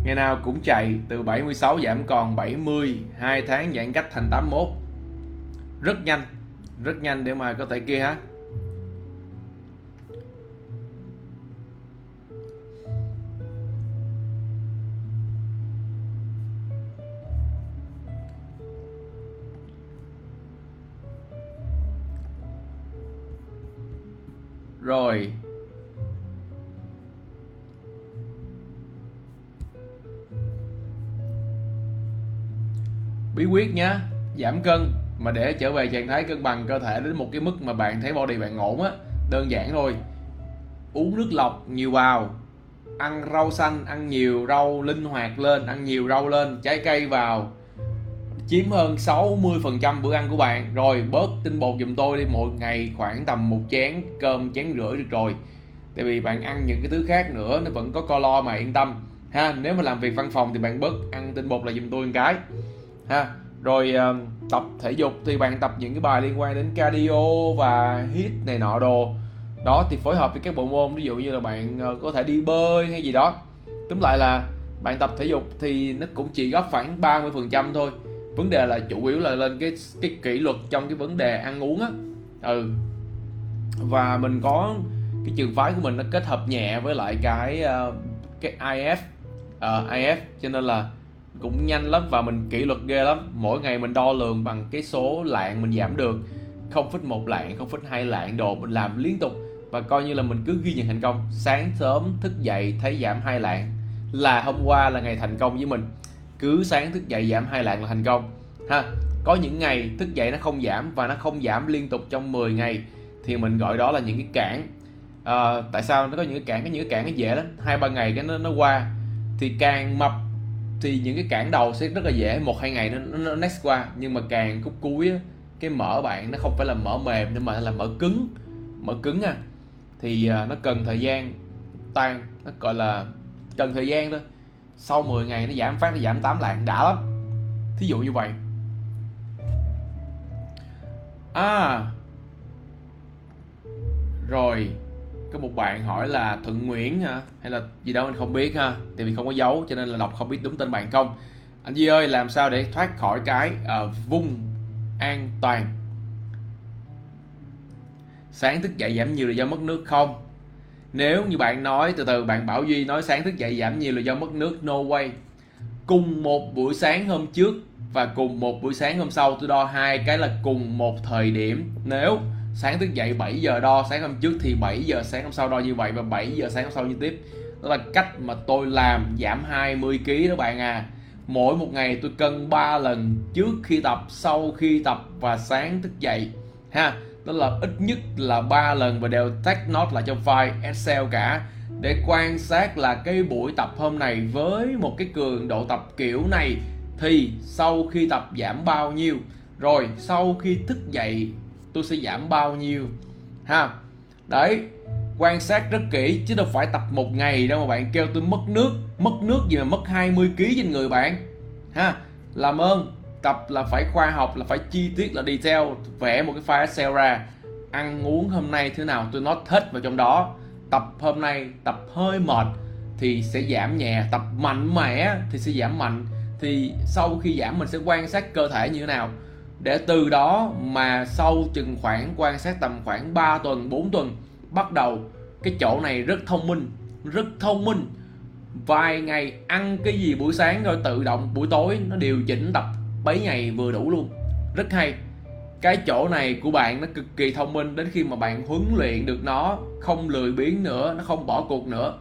Ngày nào cũng chạy từ 76 giảm còn 70 2 tháng giãn cách thành 81 rất nhanh rất nhanh để mà có thể kia ha. Rồi bí quyết nhá, giảm cân mà để trở về trạng thái cân bằng cơ thể đến một cái mức mà bạn thấy body bạn ổn á, đơn giản thôi. Uống nước lọc nhiều vào, ăn rau xanh, ăn nhiều rau linh hoạt lên, ăn nhiều rau lên, trái cây vào, chiếm hơn 60% bữa ăn của bạn. Rồi bớt tinh bột giùm tôi đi, mỗi ngày khoảng tầm một chén cơm, chén rưỡi được rồi. Tại vì bạn ăn những cái thứ khác nữa, nó vẫn có calo mà yên tâm. Ha, nếu mà làm việc văn phòng thì bạn bớt ăn tinh bột là giùm tôi một cái ha. Rồi uh, tập thể dục thì bạn tập những cái bài liên quan đến cardio và hit này nọ đồ. Đó thì phối hợp với các bộ môn ví dụ như là bạn uh, có thể đi bơi hay gì đó. Tóm lại là bạn tập thể dục thì nó cũng chỉ góp khoảng 30% thôi. Vấn đề là chủ yếu là lên cái cái kỷ luật trong cái vấn đề ăn uống á. Ừ. Và mình có cái trường phái của mình nó kết hợp nhẹ với lại cái uh, cái IF uh, ờ, IF cho nên là cũng nhanh lắm và mình kỷ luật ghê lắm. Mỗi ngày mình đo lường bằng cái số lạng mình giảm được. 0,1 lạng 0,2 lạng đồ mình làm liên tục. Và coi như là mình cứ ghi nhận thành công. Sáng sớm thức dậy thấy giảm hai lạng. Là hôm qua là ngày thành công với mình. Cứ sáng thức dậy giảm hai lạng là thành công. Ha có những ngày thức dậy nó không giảm và nó không giảm liên tục trong 10 ngày thì mình gọi đó là những cái cản. À, tại sao nó có những cái cản? Cái những cái cản nó dễ lắm. Hai ba ngày cái nó nó qua thì càng mập thì những cái cản đầu sẽ rất là dễ một hai ngày nó, nó next qua. Nhưng mà càng khúc cuối á, cái mỡ bạn nó không phải là mỡ mềm nhưng mà là mỡ cứng mỡ cứng à thì nó cần thời gian tan nó gọi là cần thời gian thôi. Sau 10 ngày nó giảm phát nó giảm 8 lạng đã lắm. Thí dụ như vậy. À rồi có một bạn hỏi là thuận nguyễn hả? Hay là gì đó mình không biết ha. Tại vì không có dấu cho nên là đọc không biết đúng tên bạn không. Anh duy ơi làm sao để thoát khỏi cái uh, vùng an toàn? Sáng thức dậy giảm nhiều là do mất nước không? Nếu như bạn nói từ từ bạn Bảo Duy nói sáng thức dậy giảm nhiều là do mất nước no way. Cùng một buổi sáng hôm trước và cùng một buổi sáng hôm sau tôi đo hai cái là cùng một thời điểm. Nếu sáng thức dậy 7 giờ đo, sáng hôm trước thì 7 giờ, sáng hôm sau đo như vậy và 7 giờ sáng hôm sau như tiếp. Đó là cách mà tôi làm, giảm 20 kg đó bạn à. Mỗi một ngày tôi cân 3 lần trước khi tập, sau khi tập và sáng thức dậy, ha. Đó là ít nhất là 3 lần và đều tag note lại trong file Excel cả. Để quan sát là cái buổi tập hôm này với một cái cường độ tập kiểu này thì sau khi tập giảm bao nhiêu? Rồi, sau khi thức dậy tôi sẽ giảm bao nhiêu, ha? Đấy, quan sát rất kỹ, chứ đâu phải tập một ngày đâu mà bạn kêu tôi mất nước mất nước gì mà mất 20 kg trên người bạn, ha? Làm ơn, tập là phải khoa học, là phải chi tiết, là detail, vẽ một cái file Excel ra. Ăn uống hôm nay thế nào tôi nói hết vào trong đó. Tập hôm nay, tập hơi mệt thì sẽ giảm nhẹ, tập mạnh mẽ thì sẽ giảm mạnh. Thì sau khi giảm mình sẽ quan sát cơ thể như thế nào để từ đó mà sau chừng khoảng, quan sát tầm khoảng 3 tuần 4 tuần, bắt đầu cái chỗ này rất thông minh, rất thông minh. Vài ngày ăn cái gì buổi sáng rồi tự động buổi tối nó điều chỉnh tập bấy ngày vừa đủ luôn. Rất hay. Cái chỗ này của bạn nó cực kỳ thông minh, đến khi mà bạn huấn luyện được nó, không lười biếng nữa, nó không bỏ cuộc nữa,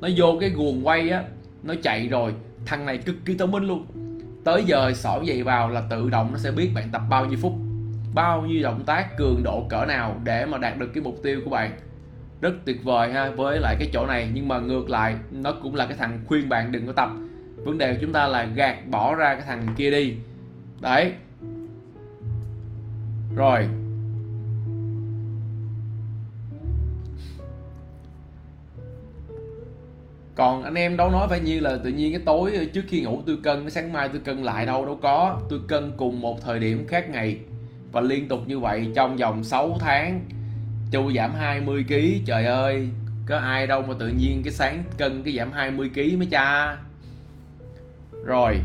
nó vô cái guồng quay á, nó chạy rồi. Thằng này cực kỳ thông minh luôn tới giờ sỏi giày vào là tự động nó sẽ biết bạn tập bao nhiêu phút, bao nhiêu động tác, cường độ cỡ nào để mà đạt được cái mục tiêu của bạn. Rất tuyệt vời ha, với lại cái chỗ này. Nhưng mà ngược lại, nó cũng là cái thằng khuyên bạn đừng có tập. Vấn đề của chúng ta là gạt bỏ ra cái thằng kia đi. Đấy. Rồi. Còn anh em đâu nói phải như là tự nhiên cái tối trước khi ngủ tôi cân cái sáng mai tôi cân lại đâu đâu có. Tôi cân cùng một thời điểm khác ngày. Và liên tục như vậy trong vòng 6 tháng, chu giảm 20 kg trời ơi, có ai đâu mà tự nhiên cái sáng cân cái giảm 20 kg mới cha. Rồi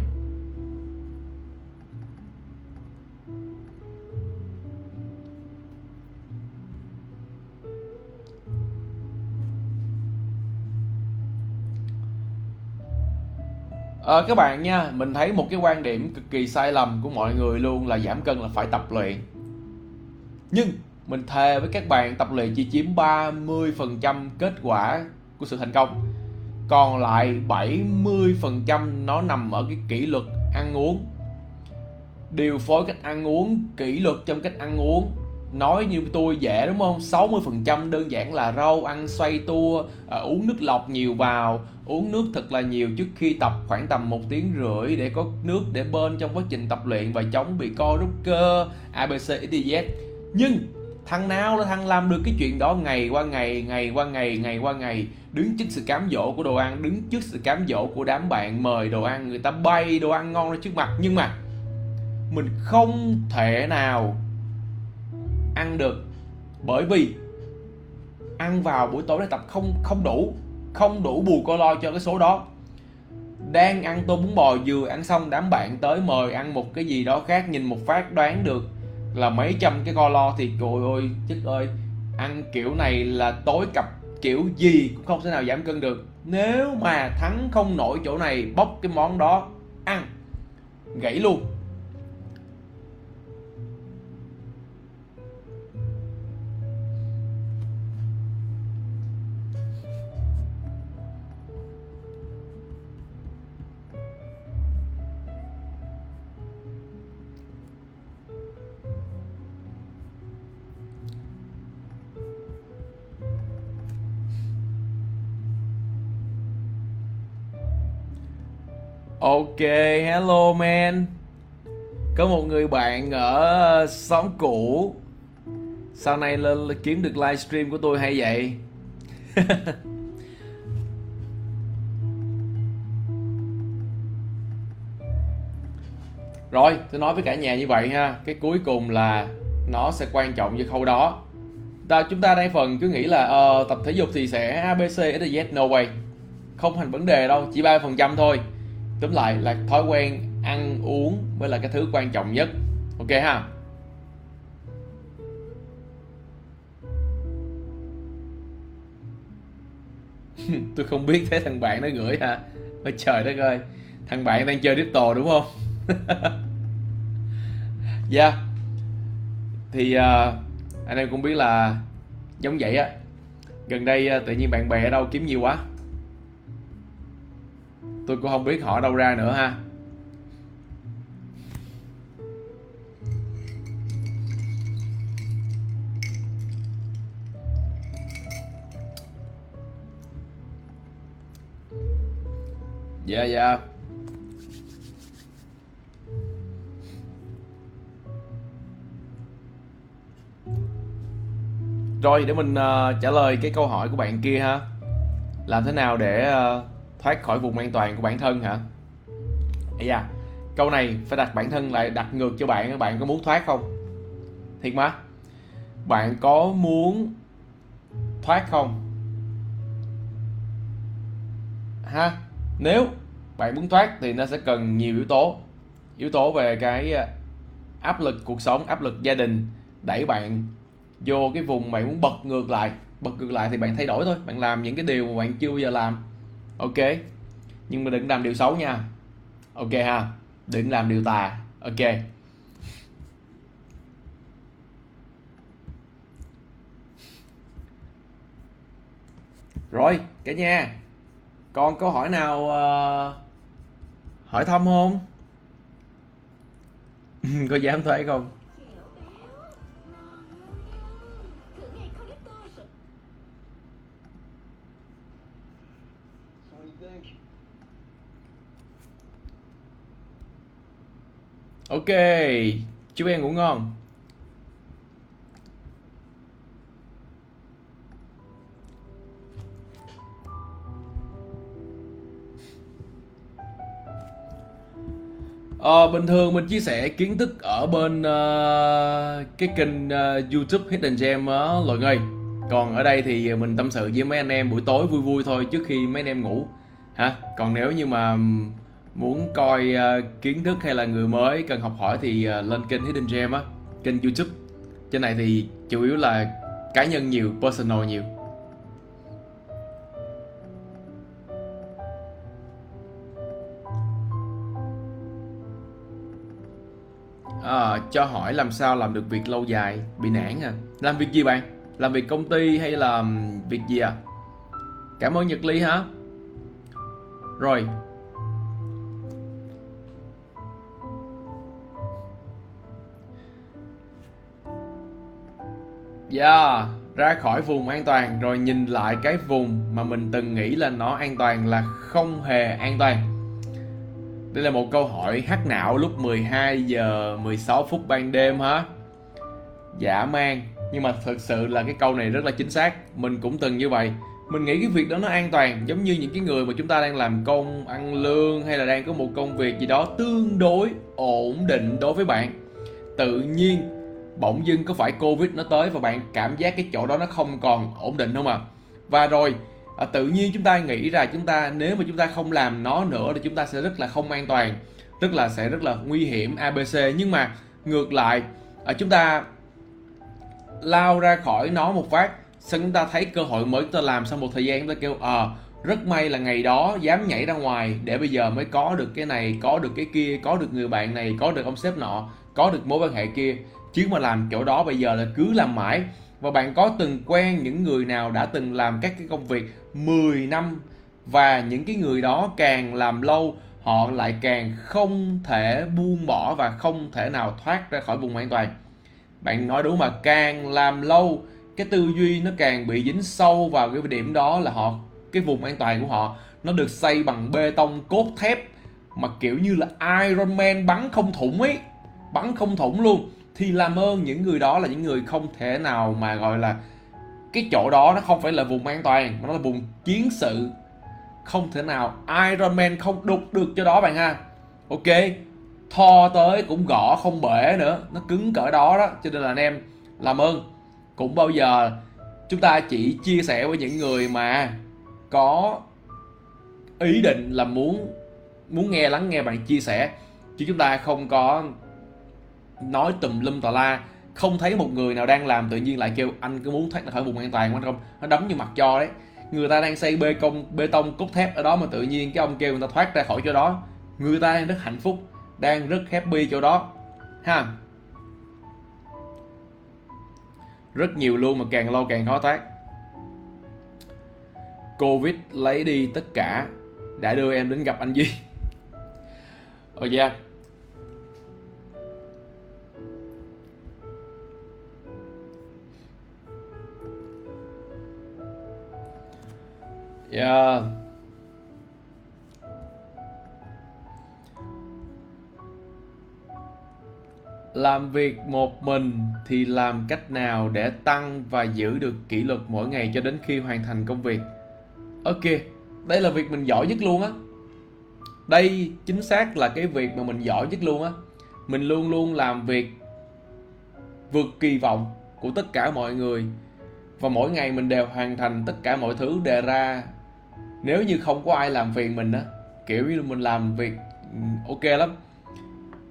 à, các bạn nha mình thấy một cái quan điểm cực kỳ sai lầm của mọi người luôn là giảm cân là phải tập luyện. Nhưng mình thề với các bạn tập luyện chỉ chiếm 30% kết quả của sự thành công. Còn lại 70% nó nằm ở cái kỷ luật ăn uống. Điều phối cách ăn uống kỷ luật trong cách ăn uống nói như tôi dễ đúng không? 60% đơn giản là rau ăn xoay tua à, uống nước lọc nhiều vào. Uống nước thật là nhiều trước khi tập khoảng tầm một tiếng rưỡi để có nước để bên trong quá trình tập luyện và chống bị co rút cơ abc xyz e, nhưng thằng nào là thằng làm được cái chuyện đó ngày qua ngày ngày qua ngày ngày qua ngày? Đứng trước sự cám dỗ của đồ ăn đứng trước sự cám dỗ của đám bạn mời đồ ăn người ta bay đồ ăn ngon ra trước mặt. Nhưng mà mình không thể nào ăn được. Bởi vì ăn vào buổi tối để tập không không đủ không đủ bù calo cho cái số đó. Đang ăn tô bún bò vừa ăn xong, đám bạn tới mời ăn một cái gì đó khác, nhìn một phát đoán được là mấy trăm cái calo thì trời ơi, chết ơi. Ăn kiểu này là tối cặp kiểu gì cũng không thể nào giảm cân được. Nếu mà thắng không nổi chỗ này, bóc cái món đó ăn. Gãy luôn. Ok, hello man. Có một người bạn ở ờ, xóm cũ. Sau này lên kiếm được livestream của tôi hay vậy? Rồi, tôi nói với cả nhà như vậy ha. Cái cuối cùng là nó sẽ quan trọng với khâu đó. Ta Chúng ta đang phần cứ nghĩ là uh, tập thể dục thì sẽ ABC, Z, no way. Không thành vấn đề đâu, chỉ 3% thôi. Tóm lại là thói quen ăn uống mới là cái thứ quan trọng nhất. Ok ha? Tôi không biết thế thằng bạn nó gửi hả? Ôi trời đất ơi thằng bạn đang chơi crypto đúng không? Dạ. Yeah. thì uh, anh em cũng biết là giống vậy á. Gần đây uh, tự nhiên bạn bè ở đâu kiếm nhiều quá tôi cũng không biết họ đâu ra nữa ha dạ yeah, dạ yeah. rồi để mình uh, trả lời cái câu hỏi của bạn kia ha làm thế nào để uh, thoát khỏi vùng an toàn của bản thân hả? Ây da à, câu này phải đặt bản thân lại, đặt ngược cho bạn bạn có muốn thoát không? Thiệt mà. Bạn có muốn thoát không? Ha, nếu bạn muốn thoát thì nó sẽ cần nhiều yếu tố. Yếu tố về cái à, áp lực cuộc sống, áp lực gia đình, đẩy bạn vô cái vùng bạn muốn bật ngược lại. Bật ngược lại thì bạn thay đổi thôi, bạn làm những cái điều mà bạn chưa bao giờ làm ok. Nhưng mà đừng làm điều xấu nha. Ok ha. Đừng làm điều tà. Ok. Rồi cả nhà. Còn câu hỏi nào uh, hỏi thăm không? Có dám thoát không? Ok, chúc em ngủ ngon. Ờ, bình thường mình chia sẻ kiến thức ở bên uh, cái kênh uh, YouTube Hidden Gem á uh, Lợi Ngây. Còn ở đây thì mình tâm sự với mấy anh em buổi tối vui vui thôi trước khi mấy anh em ngủ. Hả? Còn nếu như mà muốn coi uh, kiến thức hay là người mới cần học hỏi thì uh, lên kênh Hidden Gem á kênh YouTube. Trên này thì chủ yếu là cá nhân nhiều personal nhiều. À, cho hỏi làm sao làm được việc lâu dài bị nản à? Làm việc gì bạn? Làm việc công ty hay là việc gì à? Cảm ơn nhật ly hả? Rồi Yeah, ra khỏi vùng an toàn rồi nhìn lại cái vùng mà mình từng nghĩ là nó an toàn là không hề an toàn. Đây là một câu hỏi hắc não lúc 12 giờ 16 phút ban đêm hả? Dạ, Giả man, nhưng mà thực sự là cái câu này rất là chính xác. Mình cũng từng như vậy. Mình nghĩ cái việc đó nó an toàn giống như những cái người mà chúng ta đang làm công ăn lương hay là đang có một công việc gì đó tương đối ổn định đối với bạn. Tự nhiên bỗng dưng có phải covid nó tới và bạn cảm giác cái chỗ đó nó không còn ổn định không à và rồi à, tự nhiên chúng ta nghĩ ra chúng ta nếu mà chúng ta không làm nó nữa thì chúng ta sẽ rất là không an toàn rất là sẽ rất là nguy hiểm abc nhưng mà ngược lại à, chúng ta lao ra khỏi nó một phát xong chúng ta thấy cơ hội mới chúng ta làm sau một thời gian chúng ta kêu ờ à, rất may là ngày đó dám nhảy ra ngoài để bây giờ mới có được cái này có được cái kia có được người bạn này có được ông sếp nọ có được mối quan hệ kia chứ mà làm chỗ đó bây giờ là cứ làm mãi. Và bạn có từng quen những người nào đã từng làm các cái công việc 10 năm và những cái người đó càng làm lâu, họ lại càng không thể buông bỏ và không thể nào thoát ra khỏi vùng an toàn? Bạn nói đúng mà, càng làm lâu, cái tư duy nó càng bị dính sâu vào cái điểm đó là họ, cái vùng an toàn của họ, nó được xây bằng bê tông cốt thép mà kiểu như là Iron Man bắn không thủng ấy, bắn không thủng luôn thì làm ơn những người đó là những người không thể nào mà gọi là cái chỗ đó nó không phải là vùng an toàn, mà nó là vùng chiến sự. Không thể nào Iron Man không đục được cho đó bạn ha. Ok thò tới cũng gõ không bể nữa, nó cứng cỡ đó đó, cho nên là anh em làm ơn. Cũng bao giờ chúng ta chỉ chia sẻ với những người mà có ý định là muốn muốn nghe lắng nghe bạn chia sẻ, chứ chúng ta không có nói tùm lum tà la, không thấy một người nào đang làm tự nhiên lại kêu, anh cứ muốn thoát ra khỏi vùng an toàn không? Nó đấm như mặt cho đấy. Người ta đang xây bê công, bê tông cốt thép ở đó mà tự nhiên cái ông kêu người ta thoát ra khỏi chỗ đó. Người ta đang rất hạnh phúc, đang rất happy chỗ đó. Ha. Rất nhiều luôn mà càng lâu càng khó thoát. Covid lấy đi tất cả, đã đưa em đến gặp anh duy. Oh yeah Yeah. Làm việc một mình thì làm cách nào để tăng và giữ được kỷ luật mỗi ngày cho đến khi hoàn thành công việc? Ok, đây là việc mình giỏi nhất luôn á. Đây chính xác là cái việc mà mình giỏi nhất luôn á. Mình luôn luôn làm việc vượt kỳ vọng của tất cả mọi người và mỗi ngày mình đều hoàn thành tất cả mọi thứ đề ra nếu như không có ai làm phiền mình á kiểu như mình làm việc ừ, ok lắm.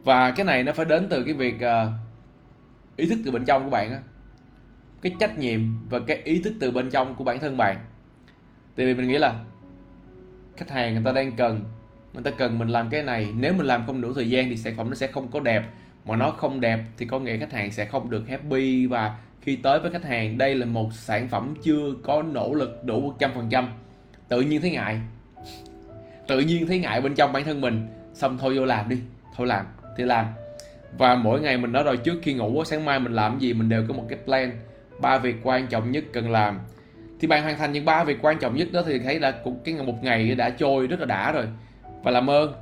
Và cái này nó phải đến từ cái việc uh, ý thức từ bên trong của bạn á. Cái trách nhiệm và cái ý thức từ bên trong của bản thân bạn. Tại vì mình nghĩ là khách hàng người ta đang cần người ta cần mình làm cái này. Nếu mình làm không đủ thời gian thì sản phẩm nó sẽ không có đẹp. Mà nó không đẹp thì có nghĩa khách hàng sẽ không được happy. Và khi tới với khách hàng đây là một sản phẩm chưa có nỗ lực đủ 100% tự nhiên thấy ngại. Tự nhiên thấy ngại bên trong bản thân mình. Xong thôi vô làm đi. Thôi làm thì làm. Và mỗi ngày mình nói rồi trước khi ngủ sáng mai mình làm gì mình đều có một cái plan. Ba việc quan trọng nhất cần làm. Thì bạn hoàn thành những ba việc quan trọng nhất đó thì thấy là cũng cái một ngày đã trôi rất là đã rồi. Và làm ơn.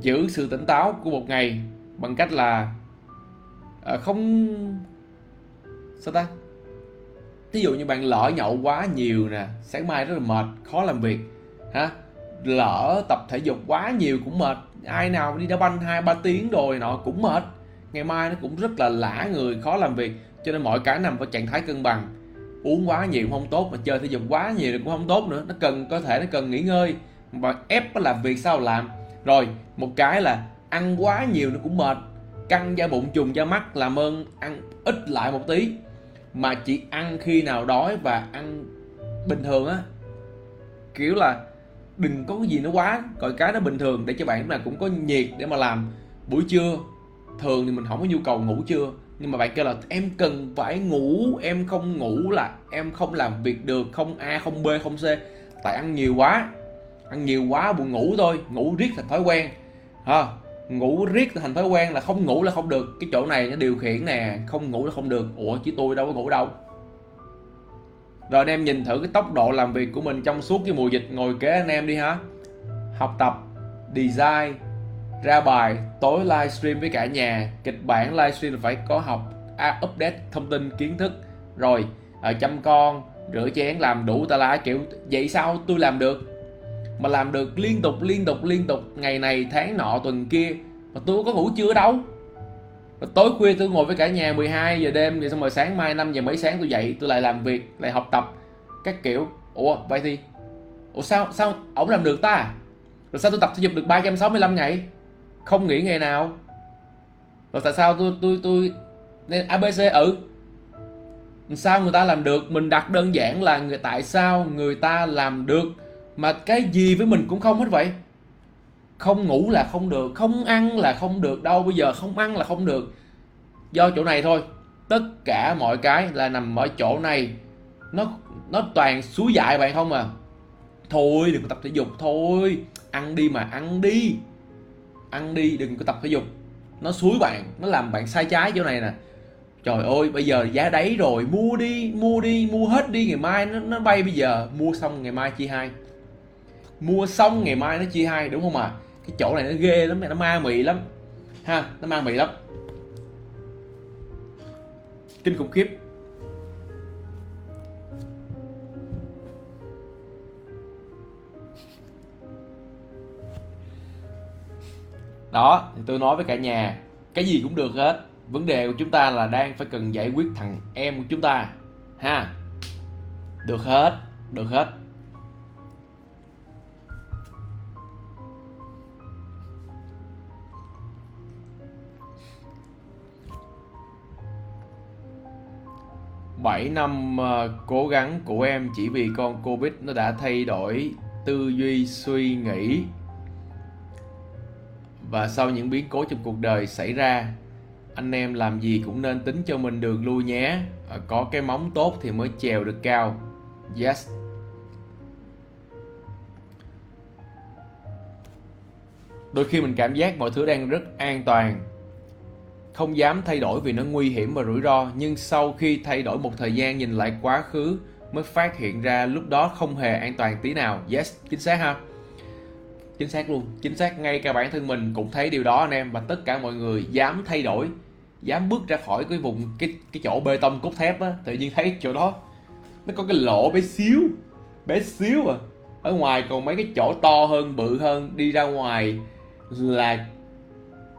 Giữ sự tỉnh táo của một ngày bằng cách là à, không sao ta? Ví dụ như bạn lỡ nhậu quá nhiều nè, sáng mai rất là mệt, khó làm việc ha lỡ tập thể dục quá nhiều cũng mệt, ai nào đi đá banh hai, ba tiếng rồi nọ cũng mệt. Ngày mai nó cũng rất là lã người, khó làm việc, cho nên mọi cái nằm vào trạng thái cân bằng. Uống quá nhiều cũng không tốt mà chơi thể dục quá nhiều cũng không tốt nữa, nó cần có thể nó cần nghỉ ngơi và ép nó làm việc sao làm. Rồi, một cái là ăn quá nhiều nó cũng mệt, căng da bụng, trùng da mắt, làm ơn ăn ít lại một tí mà chỉ ăn khi nào đói và ăn bình thường á. Kiểu là đừng có cái gì nó quá coi cái nó bình thường để cho bạn lúc nào cũng có nhiệt để mà làm. Buổi trưa, thường thì mình không có nhu cầu ngủ trưa, nhưng mà bạn kêu là em cần phải ngủ, em không ngủ là em không làm việc được, không a, không b, không c. Tại ăn nhiều quá, ăn nhiều quá buồn ngủ thôi, ngủ riết thành thói quen, ha ngủ riết thành thói quen là không ngủ là không được. Cái chỗ này nó điều khiển nè không ngủ là không được. Ủa chứ tôi đâu có ngủ đâu. Rồi anh em nhìn thử cái tốc độ làm việc của mình trong suốt cái mùa dịch. Ngồi kế anh em đi ha. Học tập design ra bài tối livestream với cả nhà. Kịch bản livestream là phải có học à, update thông tin kiến thức. Rồi ở chăm con rửa chén làm đủ ta lá kiểu vậy sao tôi làm được? Mà làm được liên tục liên tục liên tục. Ngày này, tháng nọ, tuần kia. Mà tôi có ngủ chưa đâu? Và tối khuya tôi ngồi với cả nhà 12 giờ đêm, rồi xong rồi sáng mai 5 giờ mấy sáng tôi dậy, tôi lại làm việc, lại học tập, các kiểu. Ủa, vậy thì ủa, sao sao ổng làm được ta? Rồi sao tôi tập thể dục được 365 ngày? Không nghỉ ngày nào. Rồi tại sao tôi tôi tôi nên abc ừ. Sao người ta làm được? Mình đặt đơn giản là người tại sao người ta làm được? Mà cái gì với mình cũng không hết vậy. Không ngủ là không được không ăn là không được đâu bây giờ không ăn là không được. Do chỗ này thôi tất cả mọi cái là nằm ở chỗ này. Nó nó toàn suối dại bạn không à. Thôi đừng có tập thể dục thôi ăn đi mà ăn đi. Ăn đi đừng có tập thể dục. Nó suối bạn nó làm bạn sai trái chỗ này nè. Trời ơi bây giờ giá đấy rồi mua đi mua đi mua hết đi ngày mai nó, nó bay bây giờ. Mua xong ngày mai chia hai mua xong ngày mai nó chia hai, đúng không à cái chỗ này nó ghê lắm nó ma mị lắm. Ha, nó ma mị lắm. Kinh khủng khiếp. Đó, thì tôi nói với cả nhà, cái gì cũng được hết. Vấn đề của chúng ta là đang phải cần giải quyết thằng em của chúng ta. Ha, được hết được hết. Bảy năm uh, cố gắng của em chỉ vì con Covid nó đã thay đổi tư duy suy nghĩ và sau những biến cố trong cuộc đời xảy ra anh em làm gì cũng nên tính cho mình đường lui nhé. Có cái móng tốt thì mới trèo được cao. Yes. Đôi khi mình cảm giác mọi thứ đang rất an toàn không dám thay đổi vì nó nguy hiểm và rủi ro, nhưng sau khi thay đổi một thời gian nhìn lại quá khứ, mới phát hiện ra lúc đó không hề an toàn tí nào. Yes, chính xác ha? Chính xác luôn. Chính xác, ngay cả bản thân mình cũng thấy điều đó anh em, và tất cả mọi người dám thay đổi, dám bước ra khỏi cái vùng, cái cái chỗ bê tông cốt thép á, tự nhiên thấy chỗ đó nó có cái lỗ bé xíu bé xíu à. Ở ngoài còn mấy cái chỗ to hơn, bự hơn, đi ra ngoài là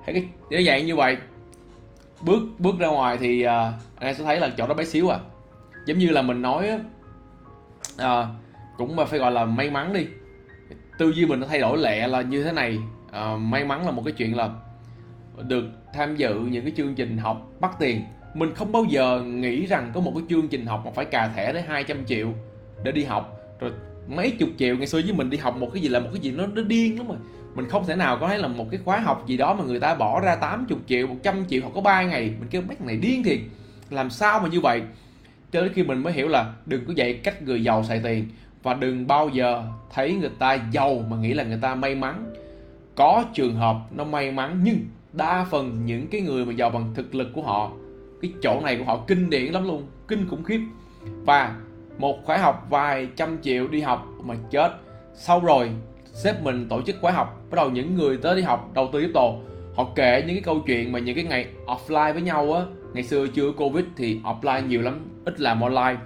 thấy cái để dạng như vậy bước bước ra ngoài thì uh, anh em sẽ thấy là chỗ đó bé xíu à. Giống như là mình nói uh, cũng mà phải gọi là may mắn đi. Tư duy mình nó thay đổi lẹ là như thế này. Uh, may mắn là một cái chuyện là được tham dự những cái chương trình học bắt tiền. Mình không bao giờ nghĩ rằng có một cái chương trình học mà phải cà thẻ tới 200 triệu để đi học. Rồi mấy chục triệu ngày xưa với mình đi học một cái gì là một cái gì nó nó điên lắm rồi mình không thể nào có thấy là một cái khóa học gì đó mà người ta bỏ ra 80 triệu 100 triệu hoặc có 3 ngày. Mình kêu, mấy này điên thiệt. Làm sao mà như vậy? Cho đến khi mình mới hiểu là đừng có dạy cách người giàu xài tiền và đừng bao giờ thấy người ta giàu mà nghĩ là người ta may mắn. Có trường hợp nó may mắn nhưng đa phần những cái người mà giàu bằng thực lực của họ, cái chỗ này của họ kinh điển lắm luôn, kinh khủng khiếp. Và một khóa học vài trăm triệu đi học mà chết. Sau rồi sếp mình tổ chức khóa học, bắt đầu những người tới đi học, đầu tư crypto họ kể những cái câu chuyện mà những cái ngày offline với nhau á. Ngày xưa chưa covid thì offline nhiều lắm, ít làm online.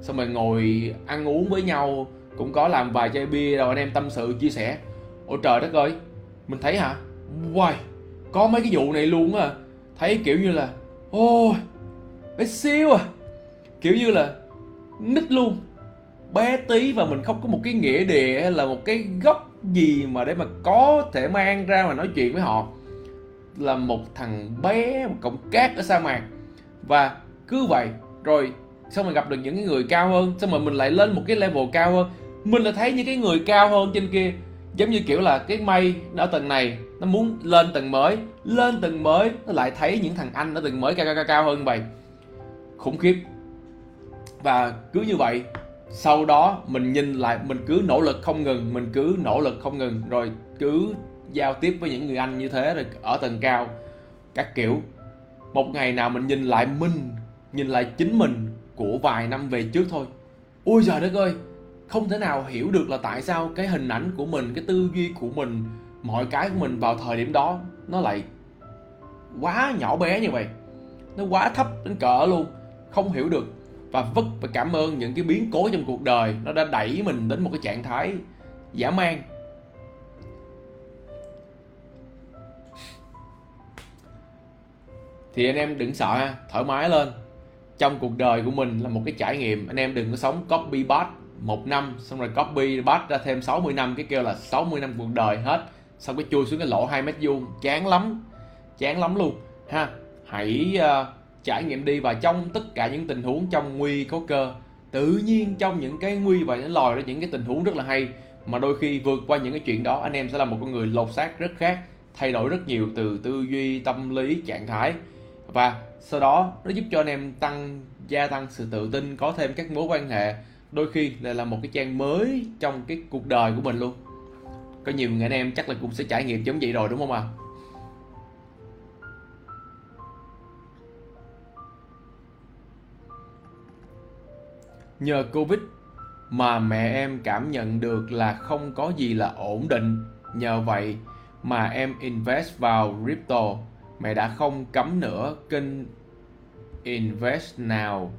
Xong rồi ngồi ăn uống với nhau, cũng có làm vài chai bia, rồi anh em tâm sự, chia sẻ. Ôi trời đất ơi, mình thấy hả? Wow có mấy cái vụ này luôn á. Thấy kiểu như là, ôi, bé xíu à. Kiểu như là, nít luôn. Bé tí và mình không có một cái nghĩa địa hay là một cái gốc gì mà để mà có thể mang ra mà nói chuyện với họ là một thằng bé một cọng cát ở sa mạc. Và cứ vậy rồi xong rồi gặp được những cái người cao hơn xong rồi mình lại lên một cái level cao hơn. Mình lại thấy những cái người cao hơn trên kia giống như kiểu là cái mây ở tầng này nó muốn lên tầng mới lên tầng mới nó lại thấy những thằng anh ở tầng mới cao cao cao, cao hơn vậy. Khủng khiếp. Và cứ như vậy sau đó mình nhìn lại, mình cứ nỗ lực không ngừng, mình cứ nỗ lực không ngừng, rồi cứ giao tiếp với những người anh như thế, rồi ở tầng cao, các kiểu. Một ngày nào mình nhìn lại mình, nhìn lại chính mình của vài năm về trước thôi. Ôi giời đất ơi, không thể nào hiểu được là tại sao cái hình ảnh của mình, cái tư duy của mình, mọi cái của mình vào thời điểm đó, nó lại quá nhỏ bé như vậy. Nó quá thấp đến cỡ luôn, không hiểu được và vất và cảm ơn những cái biến cố trong cuộc đời nó đã đẩy mình đến một cái trạng thái giả man thì anh em đừng sợ ha thoải mái lên. Trong cuộc đời của mình là một cái trải nghiệm. Anh em đừng có sống copy bát một năm xong rồi copy bát ra thêm 60 năm cái kêu là 60 năm cuộc đời hết. Xong cái chui xuống cái lỗ 2 mét vuông. Chán lắm chán lắm luôn. Ha hãy uh, trải nghiệm đi và trong tất cả những tình huống trong nguy có cơ. Tự nhiên trong những cái nguy và nó lòi ra những cái tình huống rất là hay, mà đôi khi vượt qua những cái chuyện đó, anh em sẽ là một con người lột xác rất khác, thay đổi rất nhiều từ tư duy, tâm lý, trạng thái. Và sau đó, nó giúp cho anh em tăng, gia tăng sự tự tin, có thêm các mối quan hệ. Đôi khi lại là một cái trang mới trong cái cuộc đời của mình luôn. Có nhiều người anh em chắc là cũng sẽ trải nghiệm giống vậy rồi, đúng không ạ? à? Nhờ covid mà mẹ em cảm nhận được là không có gì là ổn định. Nhờ vậy mà em invest vào crypto. Mẹ đã không cấm nữa kênh invest nào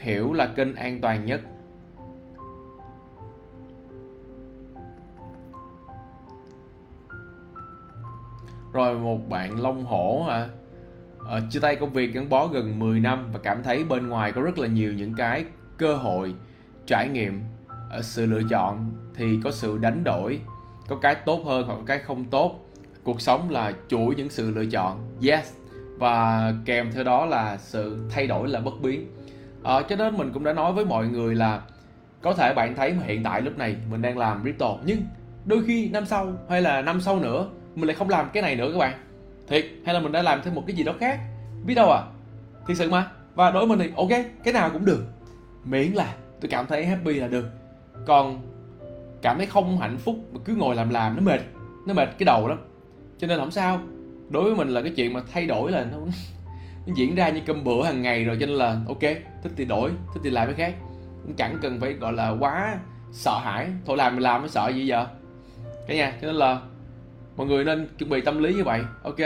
hiểu là kênh an toàn nhất. Rồi một bạn long hổ hả? à, Ờ, chia tay công việc gắn bó gần 10 năm và cảm thấy bên ngoài có rất là nhiều những cái cơ hội trải nghiệm ở sự lựa chọn thì có sự đánh đổi có cái tốt hơn hoặc cái không tốt. Cuộc sống là chuỗi những sự lựa chọn yes. Và kèm theo đó là sự thay đổi là bất biến. À, cho nên mình cũng đã nói với mọi người là có thể bạn thấy hiện tại lúc này mình đang làm crypto nhưng đôi khi năm sau hay là năm sau nữa mình lại không làm cái này nữa các bạn thiệt hay là mình đã làm thêm một cái gì đó khác? Biết đâu à? Thiệt sự mà. Và đối với mình thì ok cái nào cũng được. Miễn là tôi cảm thấy happy là được. Còn cảm thấy không hạnh phúc mà cứ ngồi làm làm nó mệt. Nó mệt cái đầu lắm. Cho nên không sao. Đối với mình là cái chuyện mà thay đổi là nó, nó diễn ra như cơm bữa hàng ngày rồi cho nên là ok thích thì đổi thích thì làm cái khác. Cũng chẳng cần phải gọi là quá sợ hãi. Thôi làm mình làm mới sợ gì giờ cái nha cho nên là mọi người nên chuẩn bị tâm lý như vậy, ok?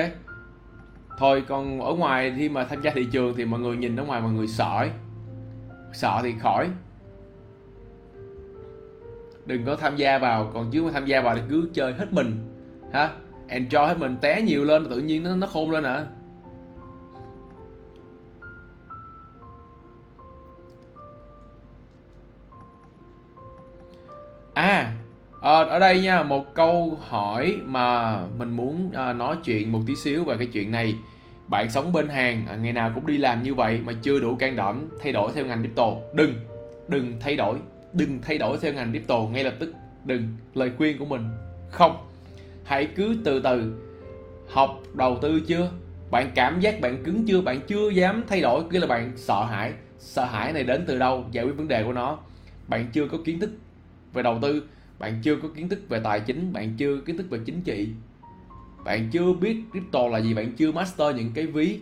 Thôi, còn ở ngoài khi mà tham gia thị trường thì mọi người nhìn ở ngoài mọi người sợ ấy. sợ thì khỏi. Đừng có tham gia vào, còn chứ mà tham gia vào thì cứ chơi hết mình, ha? Enjoy hết mình, té nhiều lên tự nhiên nó nó khôn lên à à à, ở đây nha một câu hỏi mà mình muốn à, nói chuyện một tí xíu về cái chuyện này. Bạn sống bên hàng à, ngày nào cũng đi làm như vậy mà chưa đủ can đảm thay đổi theo ngành crypto. Đừng đừng thay đổi đừng thay đổi theo ngành crypto ngay lập tức. Đừng lời khuyên của mình không. Hãy cứ từ từ học đầu tư chưa? Bạn cảm giác bạn cứng chưa? Bạn chưa dám thay đổi cứ là bạn sợ hãi. Sợ hãi này đến từ đâu? Giải quyết vấn đề của nó. Bạn chưa có kiến thức về đầu tư bạn chưa có kiến thức về tài chính, bạn chưa có kiến thức về chính trị. Bạn chưa biết crypto là gì, bạn chưa master những cái ví.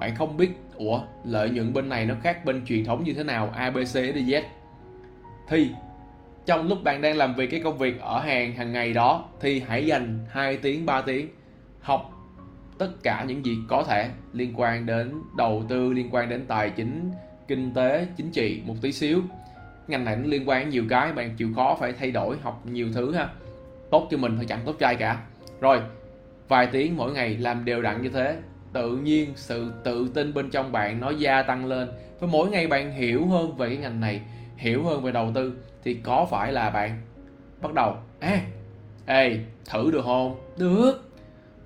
Bạn không biết, ủa, lợi nhuận bên này nó khác bên truyền thống như thế nào abc đến z. Thì trong lúc bạn đang làm việc cái công việc ở hàng hàng ngày đó thì hãy dành 2 tiếng 3 tiếng học tất cả những gì có thể liên quan đến đầu tư, liên quan đến tài chính, kinh tế, chính trị một tí xíu ngành này nó liên quan nhiều cái, bạn chịu khó phải thay đổi, học nhiều thứ ha. Tốt cho mình thôi, chẳng tốt cho ai cả. Rồi, vài tiếng mỗi ngày làm đều đặn như thế, tự nhiên sự tự tin bên trong bạn nó gia tăng lên. Với mỗi ngày bạn hiểu hơn về cái ngành này, hiểu hơn về đầu tư thì có phải là bạn bắt đầu, ê ê, thử được không? Được.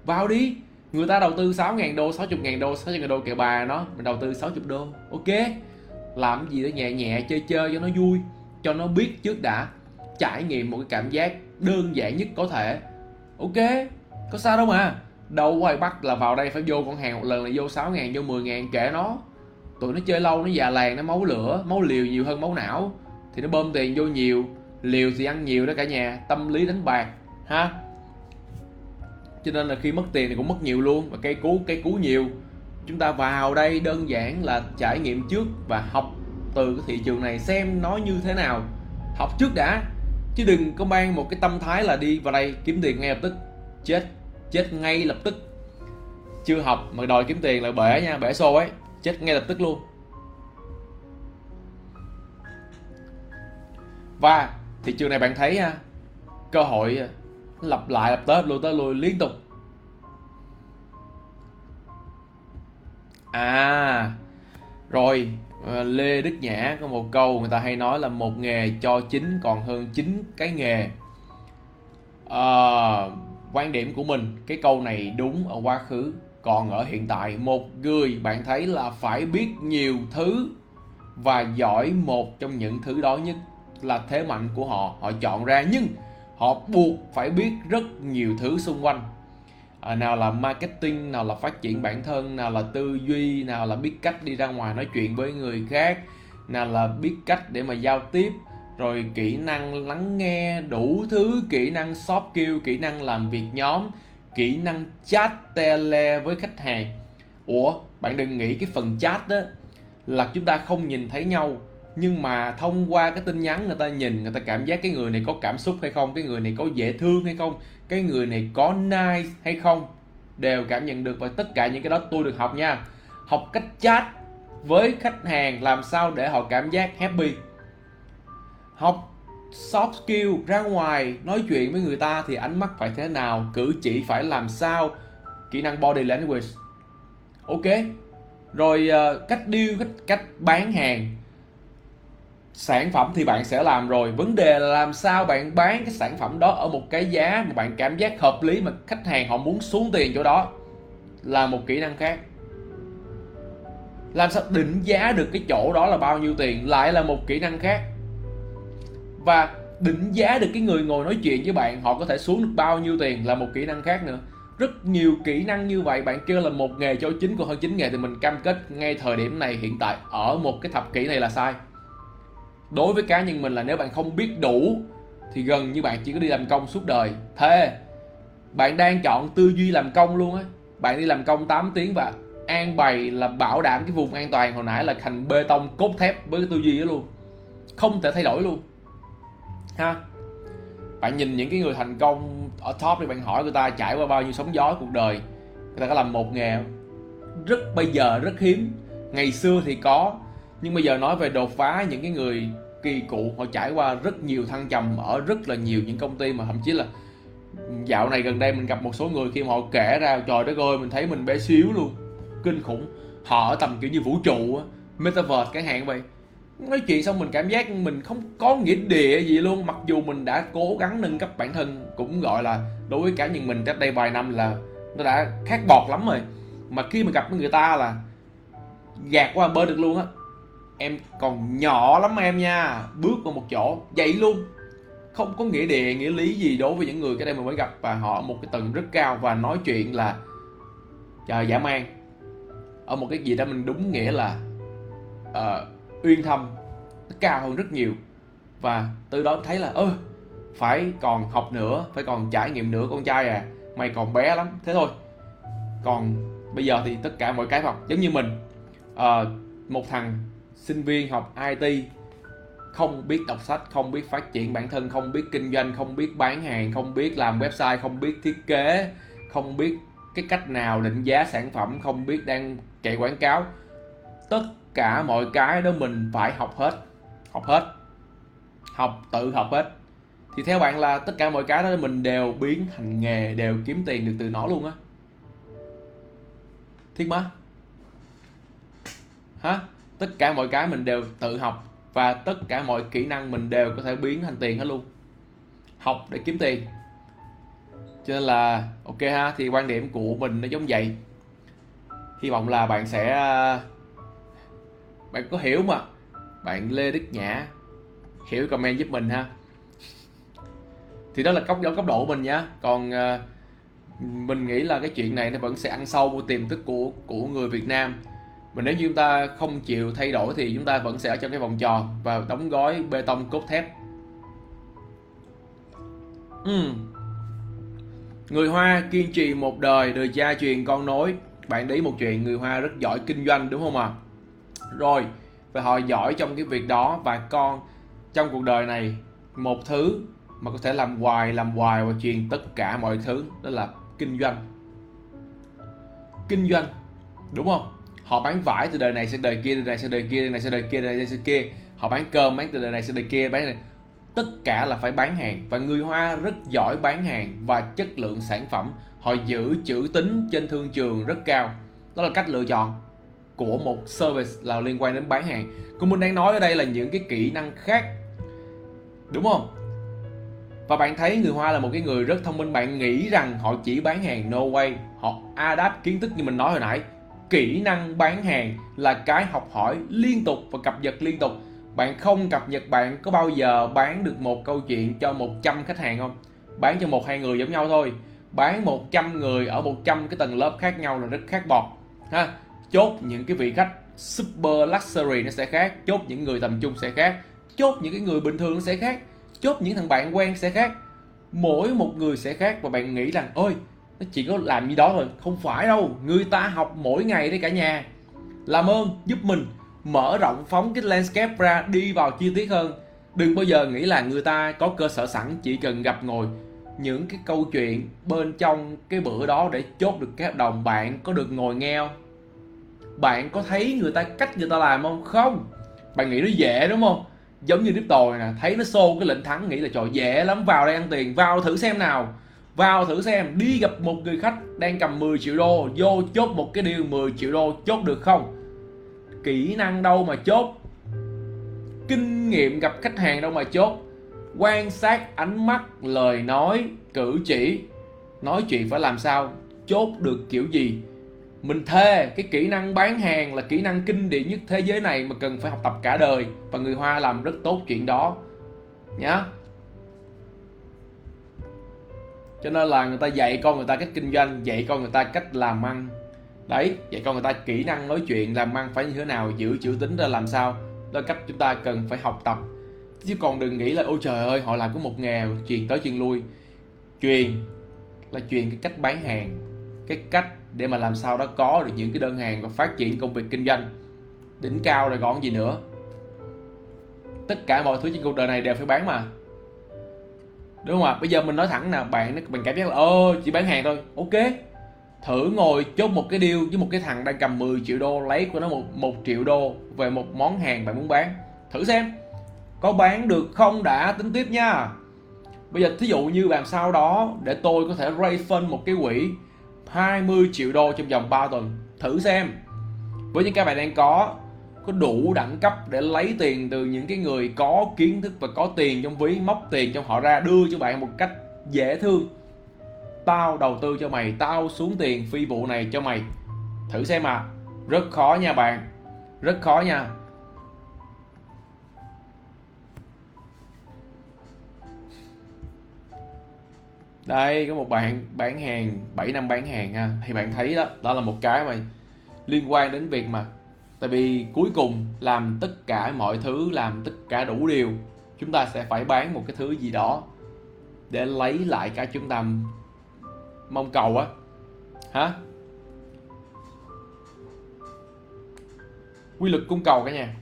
Vào đi. Người ta đầu tư 6.000 đô 60.000 đô 60.000 đô kệ bà nó, mình đầu tư 60 đô. Ok làm gì đó nhẹ nhẹ, chơi chơi cho nó vui, cho nó biết trước đã, trải nghiệm một cái cảm giác đơn giản nhất có thể. Ok, có sao đâu mà. Đâu có ai bắt là vào đây phải vô con hàng một lần là vô 6 ngàn, vô 10 ngàn, kệ nó. Tụi nó chơi lâu, nó già làng, nó máu lửa, máu liều nhiều hơn máu não. Thì nó bơm tiền vô nhiều, liều thì ăn nhiều đó cả nhà, tâm lý đánh bạc, ha. Cho nên là khi mất tiền thì cũng mất nhiều luôn, và cây cú cây cú nhiều chúng ta vào đây đơn giản là trải nghiệm trước và học từ cái thị trường này xem nó như thế nào. Học trước đã, chứ đừng có mang một cái tâm thái là đi vào đây kiếm tiền ngay lập tức. Chết chết ngay lập tức. Chưa học mà đòi kiếm tiền là bể nha, bể xô ấy. Chết ngay lập tức luôn. Và thị trường này bạn thấy ha, cơ hội lặp lại, lặp tới lùi tới lùi liên tục. À rồi ờ, Lê Đức Nhã có một câu người ta hay nói là một nghề cho chính còn hơn chính cái nghề. À, quan điểm của mình cái câu này đúng ở quá khứ còn ở hiện tại. Một người bạn thấy là phải biết nhiều thứ và giỏi một trong những thứ đó nhất là thế mạnh của họ. Họ chọn ra nhưng họ buộc phải biết rất nhiều thứ xung quanh à, nào là marketing nào là phát triển bản thân nào là tư duy nào là biết cách đi ra ngoài nói chuyện với người khác nào là biết cách để mà giao tiếp rồi kỹ năng lắng nghe đủ thứ kỹ năng soft skill kỹ năng làm việc nhóm kỹ năng chat tele với khách hàng. Ủa bạn đừng nghĩ cái phần chat đó là chúng ta không nhìn thấy nhau nhưng mà thông qua cái tin nhắn người ta nhìn người ta cảm giác cái người này có cảm xúc hay không cái người này có dễ thương hay không cái người này có nice hay không đều cảm nhận được và tất cả những cái đó tôi được học nha. Học cách chat với khách hàng làm sao để họ cảm giác happy. Học soft skill ra ngoài nói chuyện với người ta thì ánh mắt phải thế nào cử chỉ phải làm sao kỹ năng body language. Ok rồi uh, cách deal cách cách bán hàng sản phẩm thì bạn sẽ làm rồi. Vấn đề là làm sao bạn bán cái sản phẩm đó ở một cái giá mà bạn cảm giác hợp lý mà khách hàng họ muốn xuống tiền chỗ đó là một kỹ năng khác. Làm sao định giá được cái chỗ đó là bao nhiêu tiền lại là một kỹ năng khác. Và định giá được cái người ngồi nói chuyện với bạn họ có thể xuống được bao nhiêu tiền là một kỹ năng khác nữa. Rất nhiều kỹ năng như vậy bạn kêu là một nghề cho chính của hơn chín nghề thì mình cam kết ngay thời điểm này hiện tại ở một cái thập kỷ này là sai đối với cá nhân mình là nếu bạn không biết đủ, thì gần như bạn chỉ có đi làm công suốt đời. Thế bạn đang chọn tư duy làm công luôn á. Bạn đi làm công 8 tiếng và an bày là bảo đảm cái vùng an toàn hồi nãy là thành bê tông cốt thép với cái tư duy đó luôn. Không thể thay đổi luôn. Ha? Bạn nhìn những cái người thành công ở top thì bạn hỏi người ta trải qua bao nhiêu sóng gió cuộc đời, người ta có làm một nghề rất bây giờ rất hiếm. Ngày xưa thì có nhưng bây giờ nói về đột phá những cái người kỳ cụ, họ trải qua rất nhiều thăng trầm, ở rất là nhiều những công ty mà thậm chí là dạo này gần đây mình gặp một số người khi mà họ kể ra, trời đất ơi, mình thấy mình bé xíu luôn. Kinh khủng. Họ ở tầm kiểu như vũ trụ metaverse cái hạn vậy. Nói chuyện xong mình cảm giác mình không có nghĩa địa gì luôn, mặc dù mình đã cố gắng nâng cấp bản thân, cũng gọi là đối với cá nhân mình cách đây vài năm là nó đã khác bọt lắm rồi. Mà khi mà gặp với người ta là gạt qua bơi được luôn á em còn nhỏ lắm em nha. Bước vào một chỗ vậy luôn. Không có nghĩa địa nghĩa lý gì đối với những người cái đây mình mới gặp và họ một cái tầng rất cao và nói chuyện là chờ dã man. Ở một cái gì đó mình đúng nghĩa là uh, uyên thâm cao hơn rất nhiều. Và từ đó thấy là ơ phải còn học nữa phải còn trải nghiệm nữa con trai à. Mày còn bé lắm. Thế thôi. Còn bây giờ thì tất cả mọi cái học giống như mình. Uh, một thằng sinh viên học IT không biết đọc sách, không biết phát triển bản thân, không biết kinh doanh, không biết bán hàng, không biết làm website, không biết thiết kế, không biết cái cách nào định giá sản phẩm, không biết đang chạy quảng cáo. Tất cả mọi cái đó mình phải học hết học hết, học, tự học hết. Thì theo bạn là tất cả mọi cái đó mình đều biến thành nghề, đều kiếm tiền được từ nó luôn á. Thiết má hả? Tất cả mọi cái mình đều tự học và tất cả mọi kỹ năng mình đều có thể biến thành tiền hết luôn. Học để kiếm tiền. Cho nên là ok ha thì quan điểm của mình nó giống vậy. Hy vọng là bạn sẽ à, bạn có hiểu mà. Bạn lê đức nhã hiểu comment giúp mình ha. Thì đó là góc góc độ mình nhá còn uh, mình nghĩ là cái chuyện này nó vẫn sẽ ăn sâu vào tiềm thức của của người Việt Nam mà nếu như chúng ta không chịu thay đổi thì chúng ta vẫn sẽ ở trong cái vòng tròn và đóng gói bê tông cốt thép. Uhm. người Hoa kiên trì một đời đời cha truyền con nối. Bạn đấy một chuyện, người Hoa rất giỏi kinh doanh, đúng không ạ? À? rồi, và họ giỏi trong cái việc đó. Và con trong cuộc đời này, một thứ mà có thể làm hoài làm hoài và truyền tất cả mọi thứ đó là kinh doanh. Kinh doanh, đúng không? Họ bán vải từ đời này sang đời kia đời này sang đời kia đời này sang đời kia đời này sang kia. Họ bán cơm bán từ đời này sang đời kia, bán này. Tất cả là phải bán hàng, và người hoa rất giỏi bán hàng và chất lượng sản phẩm. Họ giữ chữ tín trên thương trường rất cao. Đó là cách lựa chọn của một service là liên quan đến bán hàng. Cũng mình đang nói ở đây là những cái kỹ năng khác. Đúng không? Và bạn thấy người Hoa là một cái người rất thông minh. Bạn nghĩ rằng họ chỉ bán hàng no way. Họ adapt kiến thức như mình nói hồi nãy kỹ năng bán hàng là cái học hỏi liên tục và cập nhật liên tục. Bạn không cập nhật, bạn có bao giờ bán được một câu chuyện cho 100 khách hàng không? Bán cho một, hai người giống nhau thôi. Bán 100 người ở 100 cái tầng lớp khác nhau là rất khác bọt, ha. Chốt những cái vị khách super luxury nó sẽ khác, chốt những người tầm trung sẽ khác, chốt những cái người bình thường nó sẽ khác, chốt những thằng bạn quen sẽ khác. Mỗi một người sẽ khác và bạn nghĩ rằng, ôi nó chỉ có làm như đó thôi, không phải đâu. Người ta học mỗi ngày đấy cả nhà. Làm ơn, giúp mình mở rộng, phóng cái landscape ra đi vào chi tiết hơn. Đừng bao giờ nghĩ là người ta có cơ sở sẵn, chỉ cần gặp ngồi những cái câu chuyện bên trong cái bữa đó để chốt được cái hợp đồng. Bạn có được ngồi nghe không? Bạn có thấy người ta cách người ta làm không? Không. Bạn nghĩ nó dễ đúng không? Giống như tiếp tồi nè, thấy nó xô cái lệnh thắng, nghĩ là trời, dễ lắm. Vào đây ăn tiền, vào thử xem nào vào thử xem, đi gặp một người khách đang cầm 10 triệu đô, vô chốt một cái điều 10 triệu đô, chốt được không? Kỹ năng đâu mà chốt? Kinh nghiệm gặp khách hàng đâu mà chốt? Quan sát ánh mắt, lời nói, cử chỉ. Nói chuyện phải làm sao? Chốt được kiểu gì? Mình thề, cái kỹ năng bán hàng là kỹ năng kinh điển nhất thế giới này mà cần phải học tập cả đời. Và người hoa làm rất tốt chuyện đó. Nhá cho nên là người ta dạy con người ta cách kinh doanh, dạy con người ta cách làm ăn. Đấy, dạy con người ta kỹ năng nói chuyện, làm ăn phải như thế nào, giữ chữ tính ra làm sao. Đó cách chúng ta cần phải học tập. Chứ còn đừng nghĩ là ôi trời ơi, họ làm có một nghề truyền tới truyền lui. Truyền là truyền cái cách bán hàng, cái cách để mà làm sao đó có được những cái đơn hàng và phát triển công việc kinh doanh. Đỉnh cao rồi còn gì nữa. Tất cả mọi thứ trên cuộc đời này đều phải bán mà đúng không ạ? Bây giờ mình nói thẳng nè, bạn mình cảm giác là, ơ, chỉ bán hàng thôi. Ok, thử ngồi chốt một cái deal với một cái thằng đang cầm 10 triệu đô, lấy của nó một một triệu đô về một món hàng bạn muốn bán. Thử xem, có bán được không đã, tính tiếp nha. Bây giờ thí dụ như làm sau đó, để tôi có thể raise fund một cái quỹ 20 triệu đô trong vòng 3 tuần. Thử xem. Với những cái bạn đang có có đủ đẳng cấp để lấy tiền từ những cái người có kiến thức và có tiền trong ví, móc tiền trong họ ra, đưa cho bạn một cách dễ thương. Tao đầu tư cho mày, tao xuống tiền phi vụ này cho mày. Thử xem mà rất khó nha bạn. Rất khó nha. Đây, có một bạn bán hàng 7 năm bán hàng ha. Thì bạn thấy đó đó là một cái mà liên quan đến việc mà tại vì cuối cùng làm tất cả mọi thứ làm tất cả đủ điều chúng ta sẽ phải bán một cái thứ gì đó để lấy lại cái chúng ta mong cầu á. Hả? Quy luật cung cầu cả nhà.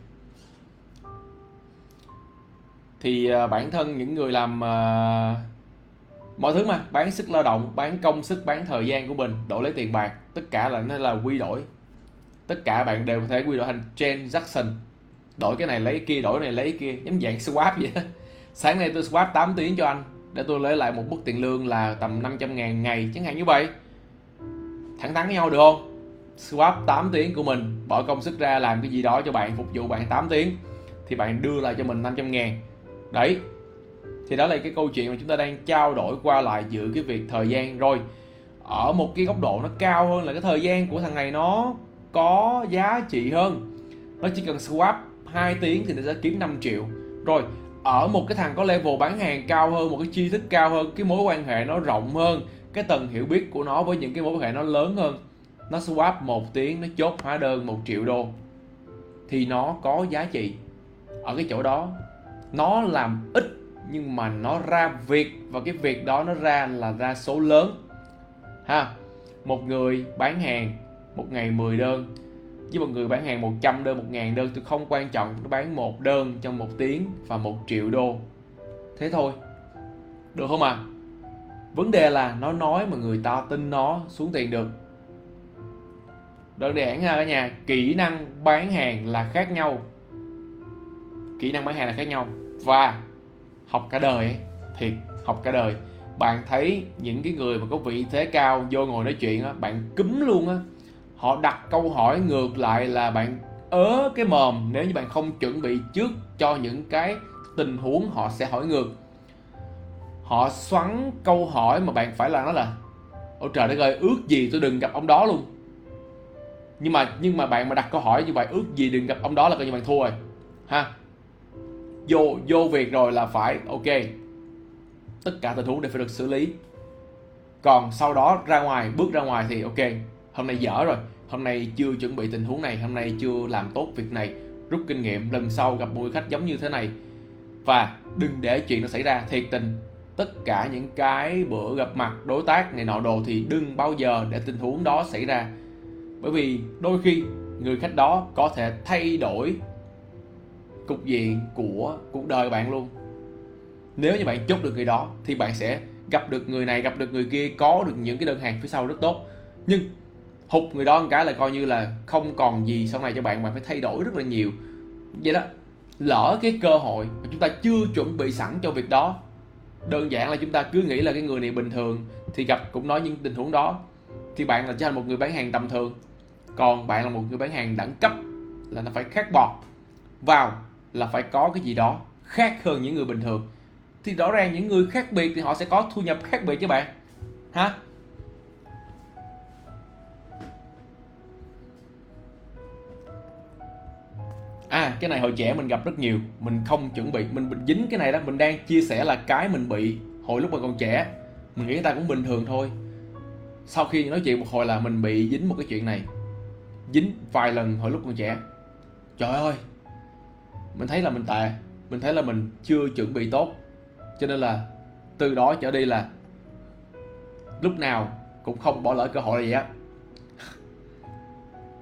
Thì à, bản thân những người làm uh, mọi thứ mà bán sức lao động bán công sức bán thời gian của mình đổi lấy tiền bạc tất cả là nó là quy đổi tất cả bạn đều có thể quy đổi thành transaction đổi cái này lấy cái kia, đổi cái này lấy cái kia. Giống dạng swap vậy đó. sáng nay tôi swap 8 tiếng cho anh. Để tôi lấy lại một mức tiền lương là tầm 500 ngàn ngày, chẳng hạn như vậy. Thẳng thắn với nhau được không? Swap 8 tiếng của mình, bỏ công sức ra làm cái gì đó cho bạn, phục vụ bạn 8 tiếng, thì bạn đưa lại cho mình 500 ngàn. Đấy. Thì đó là cái câu chuyện mà chúng ta đang trao đổi qua lại giữa cái việc thời gian. Rồi, ở một cái góc độ nó cao hơn là cái thời gian của thằng này nó có giá trị hơn. Nó chỉ cần swap 2 tiếng thì nó sẽ kiếm 5 triệu. Rồi, ở một cái thằng có level bán hàng cao hơn, một cái chi thức cao hơn, cái mối quan hệ nó rộng hơn, cái tầng hiểu biết của nó với những cái mối quan hệ nó lớn hơn, nó swap một tiếng, nó chốt hóa đơn một triệu đô. Thì nó có giá trị ở cái chỗ đó. Nó làm ít, nhưng mà nó ra việc, và cái việc đó nó ra là ra số lớn. Ha, một người bán hàng một ngày 10 đơn. Với một người bán hàng 100 đơn 1 ngàn đơn, tôi không quan trọng. Nó bán một đơn trong một tiếng và một triệu đô. Thế thôi. Được không à vấn đề là nó nói mà người ta tin nó xuống tiền được. Đơn giản ha cả nhà, kỹ năng bán hàng là khác nhau. Kỹ năng bán hàng là khác nhau. Và học cả đời ấy, thiệt, học cả đời. Bạn thấy những cái người mà có vị thế cao, vô ngồi nói chuyện á, bạn cúm luôn á họ đặt câu hỏi ngược lại là bạn ớ cái mồm nếu như bạn không chuẩn bị trước cho những cái tình huống họ sẽ hỏi ngược. Họ xoắn câu hỏi mà bạn phải là nó là, ôi trời đất ơi, ước gì tôi đừng gặp ông đó luôn. Nhưng mà nhưng mà bạn mà đặt câu hỏi như vậy, ước gì đừng gặp ông đó là coi như bạn thua rồi. Ha? Vô vô việc rồi là phải, ok. Tất cả tình huống đều phải được xử lý. Còn sau đó ra ngoài, bước ra ngoài thì ok hôm nay dở rồi. Hôm nay chưa chuẩn bị tình huống này. Hôm nay chưa làm tốt việc này. Rút kinh nghiệm. Lần sau gặp một người khách giống như thế này. Và đừng để chuyện nó xảy ra. Thiệt tình. Tất cả những cái bữa gặp mặt, đối tác này nọ đồ thì đừng bao giờ để tình huống đó xảy ra. Bởi vì đôi khi người khách đó có thể thay đổi cục diện của cuộc đời bạn luôn. Nếu như bạn chốt được người đó thì bạn sẽ gặp được người này, gặp được người kia, có được những cái đơn hàng phía sau rất tốt. Nhưng hụt người đó một cái là coi như là không còn gì sau này cho bạn bạn phải thay đổi rất là nhiều. Vậy đó, lỡ cái cơ hội mà chúng ta chưa chuẩn bị sẵn cho việc đó, đơn giản là chúng ta cứ nghĩ là cái người này bình thường thì gặp cũng nói những tình huống đó, thì bạn là trở thành một người bán hàng tầm thường. Còn bạn là một người bán hàng đẳng cấp là nó phải khác bọt vào là phải có cái gì đó khác hơn những người bình thường. Thì rõ ràng những người khác biệt thì họ sẽ có thu nhập khác biệt với bạn. Ha à cái này hồi trẻ mình gặp rất nhiều. Mình không chuẩn bị. Mình, dính cái này đó. Mình đang chia sẻ là cái mình bị hồi lúc mà còn trẻ. Mình nghĩ người ta cũng bình thường thôi. Sau khi nói chuyện một hồi là mình bị dính một cái chuyện này. Dính vài lần hồi lúc còn trẻ. Trời ơi! Mình thấy là mình tệ. Mình thấy là mình chưa chuẩn bị tốt. Cho nên là từ đó trở đi là lúc nào cũng không bỏ lỡ cơ hội là gì á.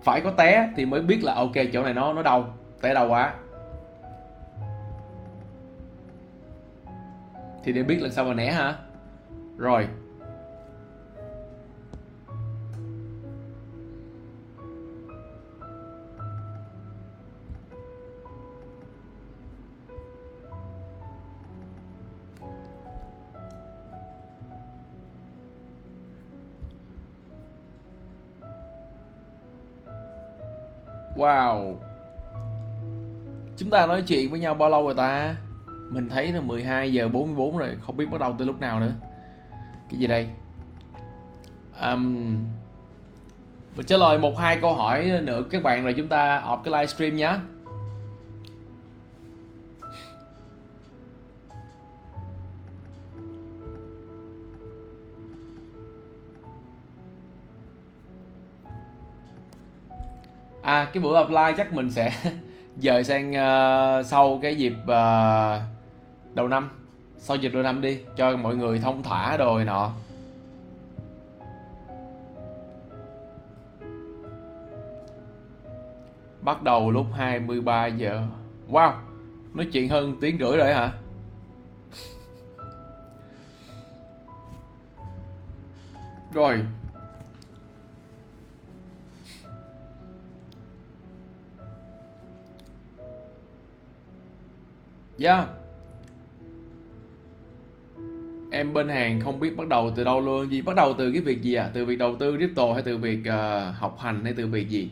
Phải có té thì mới biết là ok chỗ này nó nó đau té đau quá. Thì để biết lần sau mà né hả? Rồi. Wow. Chúng ta nói chuyện với nhau bao lâu rồi ta? Mình thấy là 12 giờ 44 rồi Không biết bắt đầu từ lúc nào nữa. Cái gì đây? Um, Mình trả lời một hai câu hỏi nữa các bạn rồi chúng ta họp cái livestream nhé à cái bữa apply chắc mình sẽ dời sang uh, sau cái dịp uh, đầu năm. Sau dịp đầu năm đi cho mọi người thông thả rồi nọ. Bắt đầu lúc 23 giờ. Wow nói chuyện hơn tiếng rưỡi rồi hả? Rồi. Yeah Em bên hàng không biết bắt đầu từ đâu luôn. Gì Bắt đầu từ cái việc gì à Từ việc đầu tư crypto hay từ việc uh, học hành hay từ việc gì?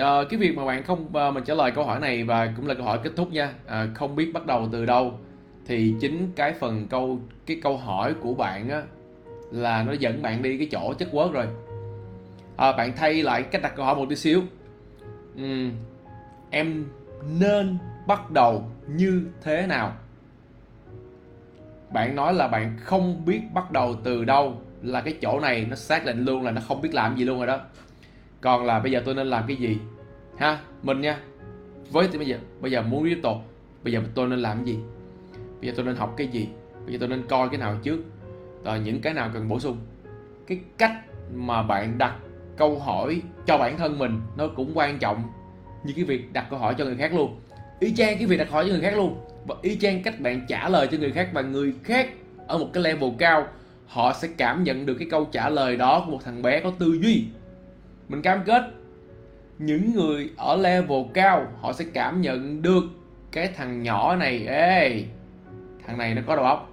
Uh, cái việc mà bạn không uh, mình trả lời câu hỏi này và cũng là câu hỏi kết thúc nha. Uh, không biết bắt đầu từ đâu thì chính cái phần câu cái câu hỏi của bạn á là nó dẫn bạn đi cái chỗ chất quớt rồi. À, bạn thay lại cách đặt câu hỏi một tí xíu. Uhm, em nên bắt đầu như thế nào? Bạn nói là bạn không biết bắt đầu từ đâu, là cái chỗ này nó xác định luôn là nó không biết làm gì luôn rồi đó. Còn là bây giờ tôi nên làm cái gì? Ha, mình nha. Với thì bây giờ bây giờ muốn tiếp tục, bây giờ tôi nên làm cái gì? Bây giờ tôi nên học cái gì? Bây giờ tôi nên coi cái nào trước? Rồi những cái nào cần bổ sung? Cái cách mà bạn đặt câu hỏi cho bản thân mình nó cũng quan trọng như cái việc đặt câu hỏi cho người khác luôn. Y chang cái việc đặt hỏi cho người khác luôn. Và y chang cách bạn trả lời cho người khác và người khác ở một cái level cao, họ sẽ cảm nhận được cái câu trả lời đó của một thằng bé có tư duy. Mình cam kết, những người ở level cao, họ sẽ cảm nhận được cái thằng nhỏ này. Ê, thằng này nó có đầu óc.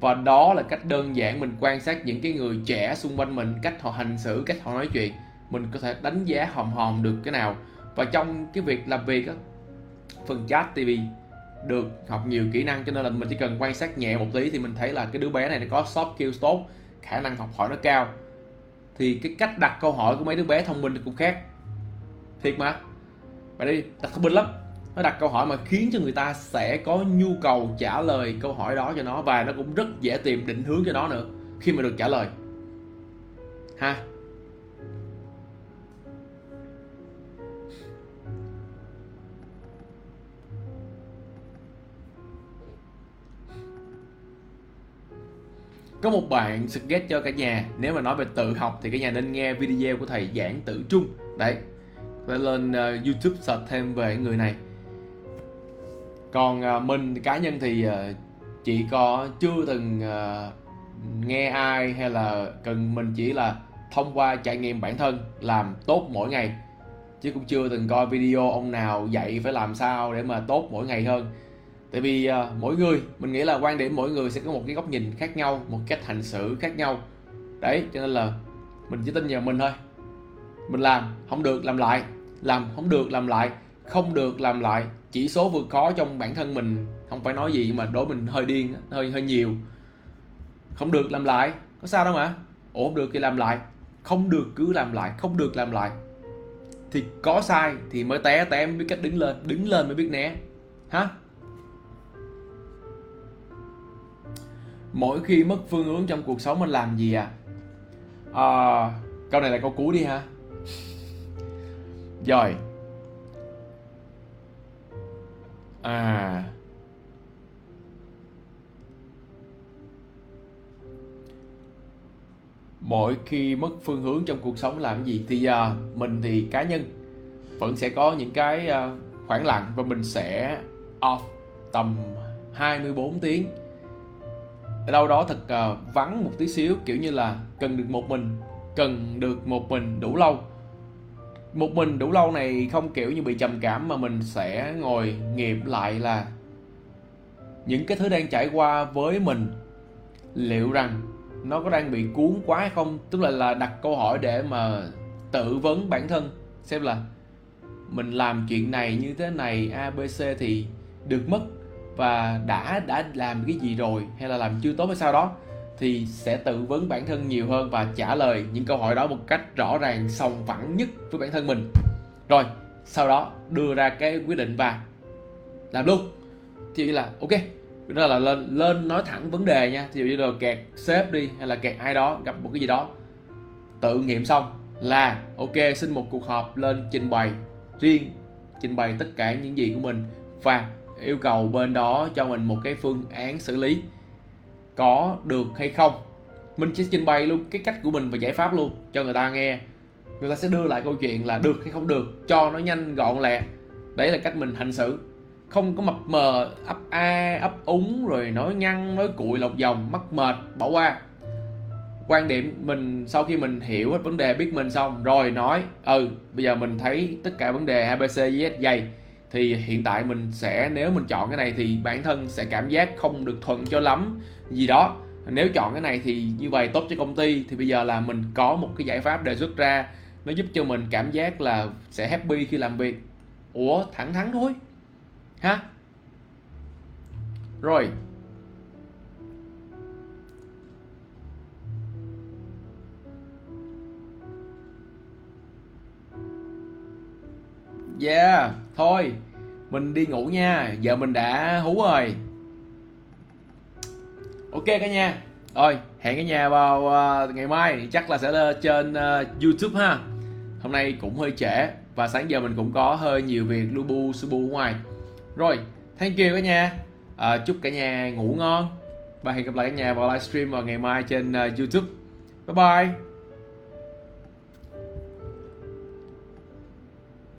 Và đó là cách đơn giản mình quan sát những cái người trẻ xung quanh mình, cách họ hành xử, cách họ nói chuyện. Mình có thể đánh giá hòm hòm được cái nào và trong cái việc làm việc á, phần chat TV được học nhiều kỹ năng cho nên là mình chỉ cần quan sát nhẹ một tí thì mình thấy là cái đứa bé này nó có soft skills tốt, khả năng học hỏi nó cao. Thì cái cách đặt câu hỏi của mấy đứa bé thông minh cũng khác. Thiệt mà. Vậy đi đặt thông minh lắm. Nó đặt câu hỏi mà khiến cho người ta sẽ có nhu cầu trả lời câu hỏi đó cho nó và nó cũng rất dễ tìm định hướng cho nó nữa khi mà được trả lời. Ha. Có một bạn suggest cho cả nhà nếu mà nói về tự học thì cả nhà nên nghe video của thầy giảng tự trung. Đấy phải lên uh, youtube search thêm về người này. Còn uh, mình cá nhân thì uh, chỉ có chưa từng uh, nghe ai hay là cần mình chỉ là thông qua trải nghiệm bản thân làm tốt mỗi ngày. Chứ cũng chưa từng coi video ông nào dạy phải làm sao để mà tốt mỗi ngày hơn tại vì uh, mỗi người mình nghĩ là quan điểm mỗi người sẽ có một cái góc nhìn khác nhau một cách hành xử khác nhau. Đấy cho nên là mình chỉ tin vào mình thôi. Mình làm không được làm lại làm không được làm lại không được làm lại. Chỉ số vượt khó trong bản thân mình không phải nói gì mà đối mình hơi điên hơi hơi nhiều. Không được làm lại có sao đâu mà. Ủa không được thì làm lại. Không được cứ làm lại không được làm lại. Thì có sai thì mới té té mới biết cách đứng lên đứng lên mới biết né. Hả? Mỗi khi mất phương hướng trong cuộc sống mình làm gì à, à câu này là câu cuối đi ha. Rồi. À. Mỗi khi mất phương hướng trong cuộc sống làm gì thì uh, mình thì cá nhân vẫn sẽ có những cái uh, khoảng lặng và mình sẽ off tầm 24 tiếng đâu đó thật uh, vắng một tí xíu kiểu như là cần được một mình cần được một mình đủ lâu. Một mình đủ lâu này không kiểu như bị trầm cảm mà mình sẽ ngồi nghiệm lại là những cái thứ đang trải qua với mình liệu rằng nó có đang bị cuốn quá hay không? Tức là là đặt câu hỏi để mà tự vấn bản thân xem là mình làm chuyện này như thế này abc thì được mất và đã đã làm cái gì rồi hay là làm chưa tốt hay sao đó, thì sẽ tự vấn bản thân nhiều hơn và trả lời những câu hỏi đó một cách rõ ràng, sòng phẳng nhất với bản thân mình. Rồi, sau đó đưa ra cái quyết định và làm luôn. Thì là, ok, đó là lên lên nói thẳng vấn đề nha. Thì như là kẹt sếp đi hay là kẹt ai đó gặp một cái gì đó, tự nghiệm xong là, ok, xin một cuộc họp lên trình bày, riêng trình bày tất cả những gì của mình và yêu cầu bên đó cho mình một cái phương án xử lý có được hay không. Mình sẽ trình bày luôn cái cách của mình và giải pháp luôn cho người ta nghe. Người ta sẽ đưa lại câu chuyện là được hay không được, cho nó nhanh gọn lẹ. Đấy là cách mình hành xử. Không có mập mờ, ấp a, ấp úng, rồi nói nhăn nói cụi lọc vòng mắc mệt, bỏ qua. Quan điểm mình sau khi mình hiểu hết vấn đề, biết mình xong, rồi nói ừ bây giờ mình thấy tất cả vấn đề abc với dày thì hiện tại mình sẽ, nếu mình chọn cái này thì bản thân sẽ cảm giác không được thuận cho lắm gì đó. Nếu chọn cái này thì như vậy tốt cho công ty. Thì bây giờ là mình có một cái giải pháp đề xuất ra, nó giúp cho mình cảm giác là sẽ happy khi làm việc. Ủa, thẳng thắn thôi. Ha? Rồi Yeah, thôi Mình đi ngủ nha Giờ mình đã hú rồi. Ok cả nhà Rồi, hẹn cả nhà vào uh, ngày mai Chắc là sẽ lên trên uh, Youtube ha. Hôm nay cũng hơi trễ Và sáng giờ mình cũng có hơi nhiều việc lu bu su bu ngoài. Rồi, thank you cả nhà. Uh, Chúc cả nhà ngủ ngon Và hẹn gặp lại cả nhà vào livestream vào ngày mai trên uh, Youtube. Bye bye.